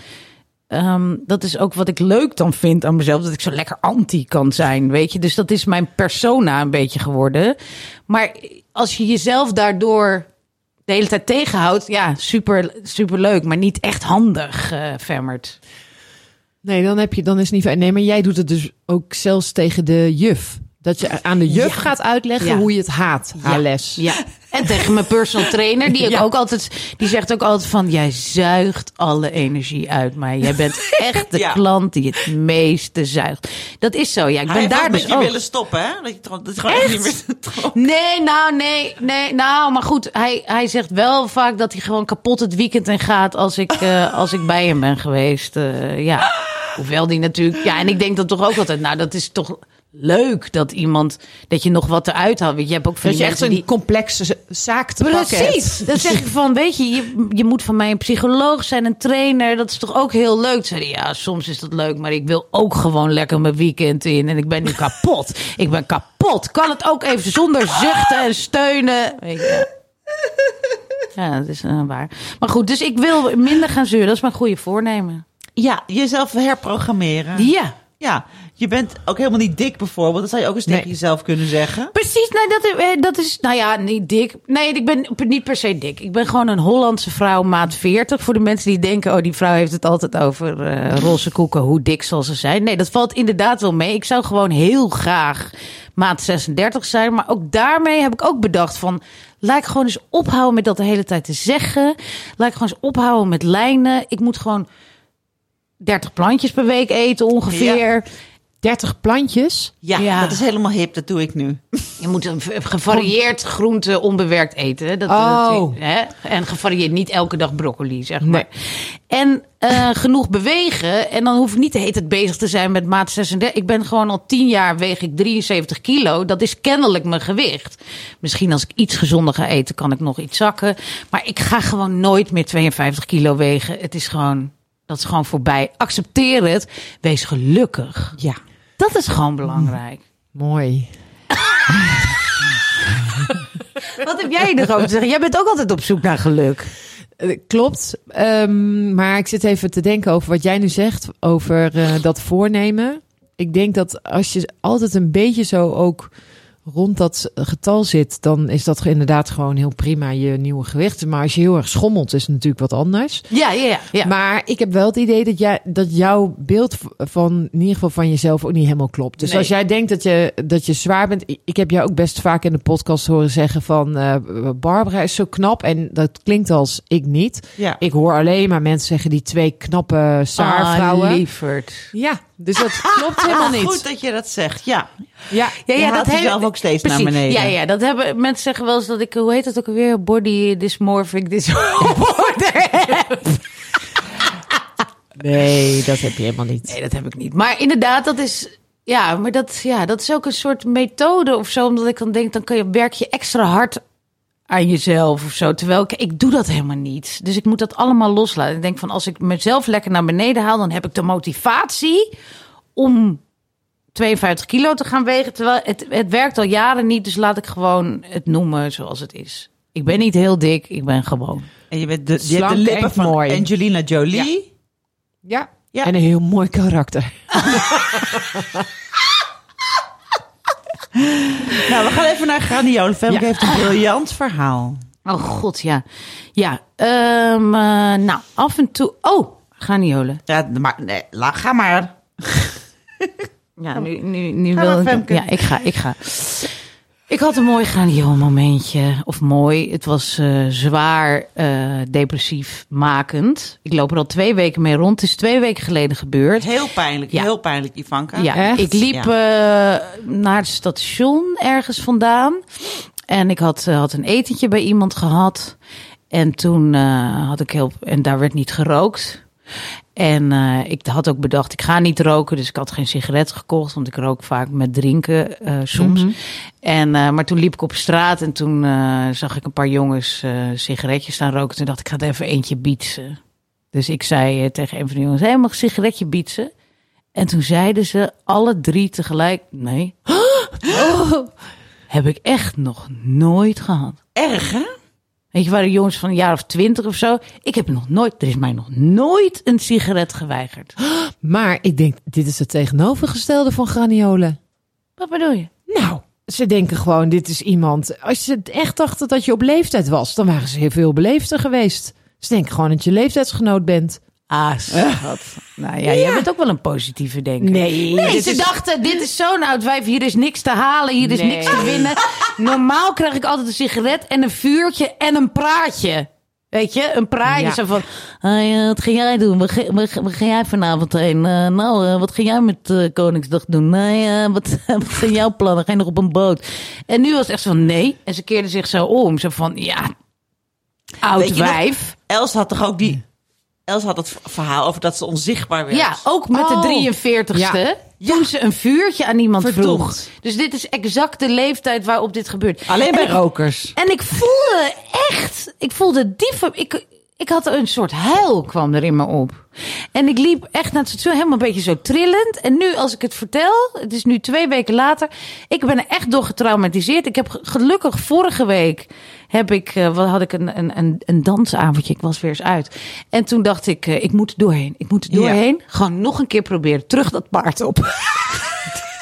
Ehm, dat is ook wat ik leuk dan vind aan mezelf. Dat ik zo lekker anti kan zijn, weet je. Dus dat is mijn persona een beetje geworden. Maar als je jezelf daardoor de hele tijd tegenhoudt... Ja, super, super leuk, maar niet echt handig, Femmert. Nee, dan, heb je, dan is het niet fijn. Nee, maar jij doet het dus ook zelfs tegen de juf. Dat je aan de juf Ja. gaat uitleggen Ja. hoe je het haat, haar les. Ja. En tegen mijn personal trainer, die, <laughs> ik Ja. ook altijd, die zegt ook altijd van... jij zuigt alle energie uit mij. Jij bent <laughs> echt de Ja. klant die het meeste zuigt. Dat is zo, ja. Ik Hij ben heeft daar ook dus met je ook. willen stoppen, hè? Dat je, dat gewoon echt niet meer. Nee, nou, nee, nee, nou, maar goed. Hij, hij zegt wel vaak dat hij gewoon kapot het weekend in gaat als ik, eh, als ik bij hem ben geweest. eh, ja, hoewel die natuurlijk, ja, en ik denk dan toch ook altijd, nou, dat is toch leuk dat iemand, dat je nog wat eruit haalt. Want je hebt ook die je echt een die... complexe zaak te. Precies. Dan zeg ik van, weet je, je, je moet van mij een psycholoog zijn, een trainer. Dat is toch ook heel leuk? Zei ja, soms is dat leuk, maar ik wil ook gewoon lekker mijn weekend in. En ik ben nu <laughs> kapot. Ik ben kapot. Kan het ook even zonder zuchten en steunen? Weet je. Ja, dat is eh, waar. Maar goed, dus ik wil minder gaan zeuren. Dat is mijn goede voornemen. Ja, jezelf herprogrammeren. Ja. Ja, je bent ook helemaal niet dik bijvoorbeeld. Dat zou je ook eens tegen jezelf kunnen zeggen. Precies, nee, dat, is- eh, dat is, nou ja, niet dik. Nee, ik ben niet per se dik. Ik ben gewoon een Hollandse vrouw, maat 40. Voor de mensen die denken, oh, die vrouw heeft het altijd over eh roze koeken. Hoe dik zal ze zijn? Nee, dat valt inderdaad wel mee. Ik zou gewoon heel graag maat 36 zijn. Maar ook daarmee heb ik ook bedacht van... Laat ik gewoon eens ophouden met dat de hele tijd te zeggen. Laat ik gewoon eens ophouden met lijnen. Ik moet gewoon 30 plantjes per week eten ongeveer. 30 plantjes. Ja, Ja. dat is helemaal hip. Dat doe ik nu. Je moet een gevarieerd groente onbewerkt eten. hè. Dat, Oh. hè? En gevarieerd, niet elke dag broccoli, zeg maar. En eh, genoeg bewegen. En dan hoef ik niet de hele tijd bezig te zijn met maat 36. Ik ben gewoon al 10 jaar weeg ik 73 kilo. Dat is kennelijk mijn gewicht. Misschien als ik iets gezonder ga eten, kan ik nog iets zakken. Maar ik ga gewoon nooit meer 52 kilo wegen. Het is gewoon, dat is gewoon voorbij. Accepteer het. Wees gelukkig. Ja. Dat is gewoon belangrijk. Mooi. <laughs> Wat heb jij erover te zeggen? Jij bent ook altijd op zoek naar geluk. Eh, Klopt. Ehm, maar ik zit even te denken over wat jij nu zegt over eh, dat voornemen. Ik denk dat als je altijd een beetje zo ook rond dat getal zit, dan is dat inderdaad gewoon heel prima je nieuwe gewicht. Maar als je heel erg schommelt, is het natuurlijk wat anders. Ja, ja, ja. ja. Maar ik heb wel het idee dat, jij, dat jouw beeld van in ieder geval van jezelf ook niet helemaal klopt. Dus Nee. als jij denkt dat je, dat je zwaar bent. ik- heb jou ook best vaak in de podcast horen zeggen van eh, Barbara is zo knap. En dat klinkt als ik niet. Ja. Ik hoor alleen maar mensen zeggen die twee knappe saarvrouwen. Ah, lieverd. ja, dus dat <laughs> klopt helemaal niet. Goed dat je dat zegt. Ja. Ja, Je haalt jezelf ook steeds naar beneden. Ja, ja, dat hebben mensen zeggen wel eens dat ik, hoe heet dat ook alweer? Body dysmorphic disorder <laughs> heb. nee, dat heb je helemaal niet. Nee, dat heb ik niet. Maar inderdaad, dat is, ja, maar dat, ja, dat is ook een soort methode of zo. Omdat ik dan denk, dan kan je, werk je extra hard aan jezelf of zo. Terwijl ik, ik doe dat helemaal niet. Dus ik moet dat allemaal loslaten. Ik denk van, als ik mezelf lekker naar beneden haal, dan heb ik de motivatie om 52 kilo te gaan wegen. Terwijl het, het werkt al jaren niet, dus laat ik gewoon het noemen zoals het is. Ik ben niet heel dik, ik ben gewoon. En je, bent de, je hebt de lippen en van mooi. Angelina Jolie. Ja. Ja. en een heel mooi karakter. <laughs> Nou, we gaan even naar Graniolen. Femke Ja. heeft een briljant verhaal. Oh god, ja. Ja, ehm, eh, nou, af en toe... Oh, graniolen. Ja, maar nee, la, ga maar. Ja, nu, nu, nu Ga wil ik... Ja, ik ga, ik ga. Ik had een mooi graniool momentje. Of mooi, het was eh, zwaar eh, depressief makend. Ik loop er al twee weken mee rond. Het is twee weken geleden gebeurd. Heel pijnlijk, Ja. heel pijnlijk, Ivanka. Ja, Echt? ik liep eh, naar het station ergens vandaan. En ik had, had een etentje bij iemand gehad. En toen eh, had ik heel. En daar werd niet gerookt. En eh, ik had ook bedacht, ik ga niet roken. Dus ik had geen sigaret gekocht. Want ik rook vaak met drinken eh, soms. en, eh, maar toen liep ik op straat. En toen zag ik een paar jongens sigaretjes staan roken. Toen dacht ik, ik ga er even eentje bietsen. Dus ik zei tegen een van de jongens, hé, mag een sigaretje bietsen? En toen zeiden ze alle drie tegelijk: Nee. <gasps> Oh, heb ik echt nog nooit gehad. Erg, hè? Weet je, waren jongens van een jaar of twintig of zo. Ik heb nog nooit, er is mij nog nooit een sigaret geweigerd. Maar ik denk, dit is het tegenovergestelde van graniolen. Wat bedoel je? Nou, ze denken gewoon, dit is iemand. Als ze echt dachten dat je op leeftijd was, dan waren ze heel veel beleefder geweest. Ze denken gewoon dat je leeftijdsgenoot bent. Ah, <laughs> schat. Nou ja, jij bent ook wel een positieve denker. Nee, ze is- dachten, dit is zo'n oud wijf, hier is niks te halen, hier is Nee. niks te winnen. Normaal krijg ik altijd een sigaret en een vuurtje en een praatje. Weet je, een praatje Ja. zo van, hey, eh, wat ga jij doen? Waar, ga- waar, waar ga jij vanavond heen? Eh, nou, eh, wat ga jij met Koningsdag doen? Nee, eh, wat, <laughs> wat zijn jouw plannen? Ga je nog op een boot? En nu was het echt zo van, nee. En ze keerde zich zo om, zo van, ja, oud nog- wijf. Els had toch ook die... Els had het verhaal over dat ze onzichtbaar werd. Ja, ook met Oh. de 43ste. Ja. Toen ze een vuurtje aan iemand Verdomd. vroeg. Dus dit is exact de leeftijd waarop dit gebeurt. Alleen En bij ik- rokers. En ik voelde echt, ik voelde diep, ik, ik had een soort huil kwam er in me op. En ik liep echt naar het station helemaal een beetje zo trillend. En nu als ik het vertel, het is nu twee weken later, ik ben er echt door getraumatiseerd. Ik heb ge- gelukkig vorige week heb ik, eh, wat had ik een, een, een, een dansavondje, ik was weer eens uit. En toen dacht ik, eh, ik moet er doorheen, ik moet er Ja. doorheen. Gewoon nog een keer proberen, terug dat paard op. <laughs>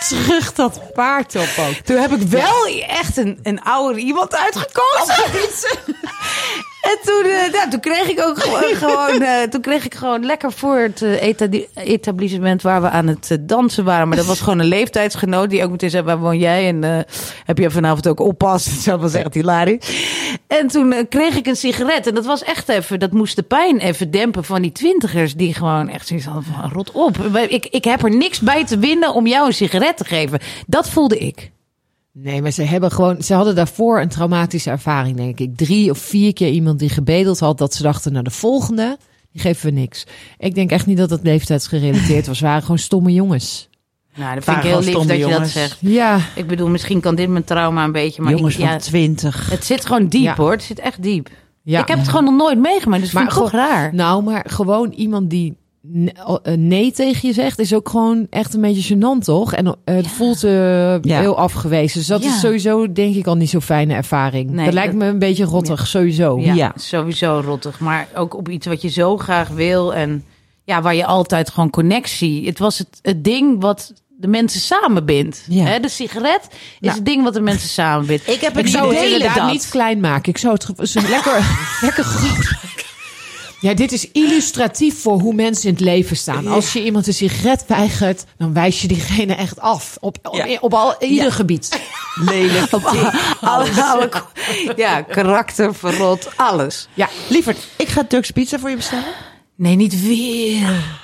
Terug dat paard op ook. Toen heb ik wel echt een, een ouder iemand uitgekozen. <laughs> en toen, nou, toen kreeg ik ook gewoon, <laughs> gewoon eh, toen kreeg ik gewoon lekker voor het eh, eta- etablissement waar we aan het dansen waren. Maar dat was gewoon een leeftijdsgenoot die ook meteen zei, waar woon jij? En heb je vanavond ook oppas? <laughs> Dat was echt hilarisch. En toen kreeg ik een sigaret. En dat was echt even, dat moest de pijn even dempen van die twintigers. Die gewoon echt zoiets hadden van, rot op. Ik, ik heb er niks bij te winnen om jou een sigaret te geven. Dat voelde ik. Nee, maar ze hebben gewoon, ze hadden daarvoor een traumatische ervaring, denk ik. Drie of vier keer iemand die gebedeld had dat ze dachten, nou de volgende, die geven we niks. Ik denk echt niet dat het leeftijdsgerelateerd was. Ze waren gewoon stomme jongens. Nou, dat vind ik Waren heel lief dat stomme je dat jongens. zegt. Ja, Ik bedoel, misschien kan dit mijn trauma een beetje, maar Jongens ik, van 20. het zit gewoon diep Ja. hoor. Het zit echt diep. ja. Ik heb het gewoon nog nooit meegemaakt, dus maar vind ik toch gewoon- raar. Nou, maar gewoon iemand die nee tegen je zegt, is ook gewoon echt een beetje gênant, toch? En eh, het voelt eh, Ja. heel afgewezen. Dus dat Ja. is sowieso, denk ik, al niet zo'n fijne ervaring. Nee, dat lijkt dat- me een beetje rottig, sowieso. Ja, Ja. sowieso rottig. Maar ook op iets wat je zo graag wil. En ja, waar je altijd gewoon connectie. Het was het, het ding wat de mensen samenbindt. Ja. Hè, de sigaret is Nou. het ding wat de mensen samenbindt. Ik heb Ik het zou het inderdaad dat... niet klein maken. Ik zou het lekker, <laughs> lekker groot maken. Ja, dit is illustratief voor hoe mensen in het leven staan. Als je iemand een sigaret weigert, dan wijs je diegene echt af. Op, op, Ja. op al, ieder Ja. gebied. Lelijk. Alle, alle- ja, karakter, verrot, alles. Ja, Lieverd, ik ga Turks pizza voor je bestellen. Nee, niet weer.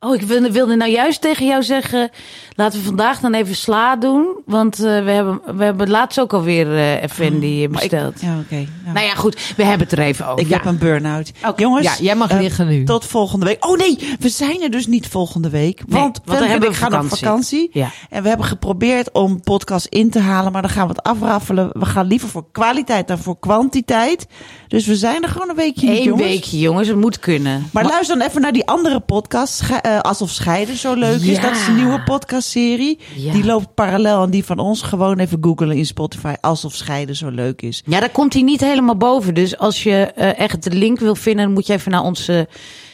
Oh, ik wilde, nou juist tegen jou zeggen... laten we vandaag dan even sla doen. Want eh, we, hebben, we hebben laatst ook alweer eh Effendi besteld. Ja, oké. Nou, Nou ja, goed. We hebben het er even over. ik heb een burn-out. Jongens, ja jij mag eh, liggen nu. Tot volgende week. Oh nee, we zijn er dus niet volgende week. Want, hebben ik we gaan op vakantie. Ja. En we hebben geprobeerd om podcast in te halen, maar dan gaan we het afraffelen. We gaan liever voor kwaliteit dan voor kwantiteit. Dus we zijn er gewoon een weekje niet, Eén jongens. weekje, jongens. Het moet kunnen. Maar luister dan even naar die andere podcast, Sche- eh, Alsof Scheiden zo leuk is. Dat is een nieuwe podcastserie. Ja. Die loopt parallel aan die van ons. Gewoon even googlen in Spotify, Alsof Scheiden zo leuk is. Ja, daar komt hij niet helemaal boven. Dus als je eh, echt de link wil vinden, dan moet je even naar onze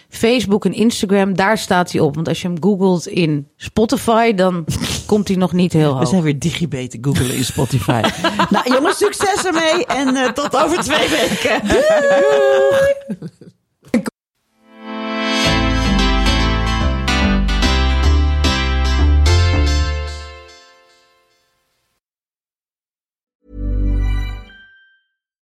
Facebook en Instagram. Daar staat hij op. Want als je hem googelt in Spotify, dan <laughs> komt hij nog niet heel We hoog. zijn weer digibeten googelen in Spotify. <laughs> nou jongens, succes ermee. En eh, tot over twee weken. <laughs>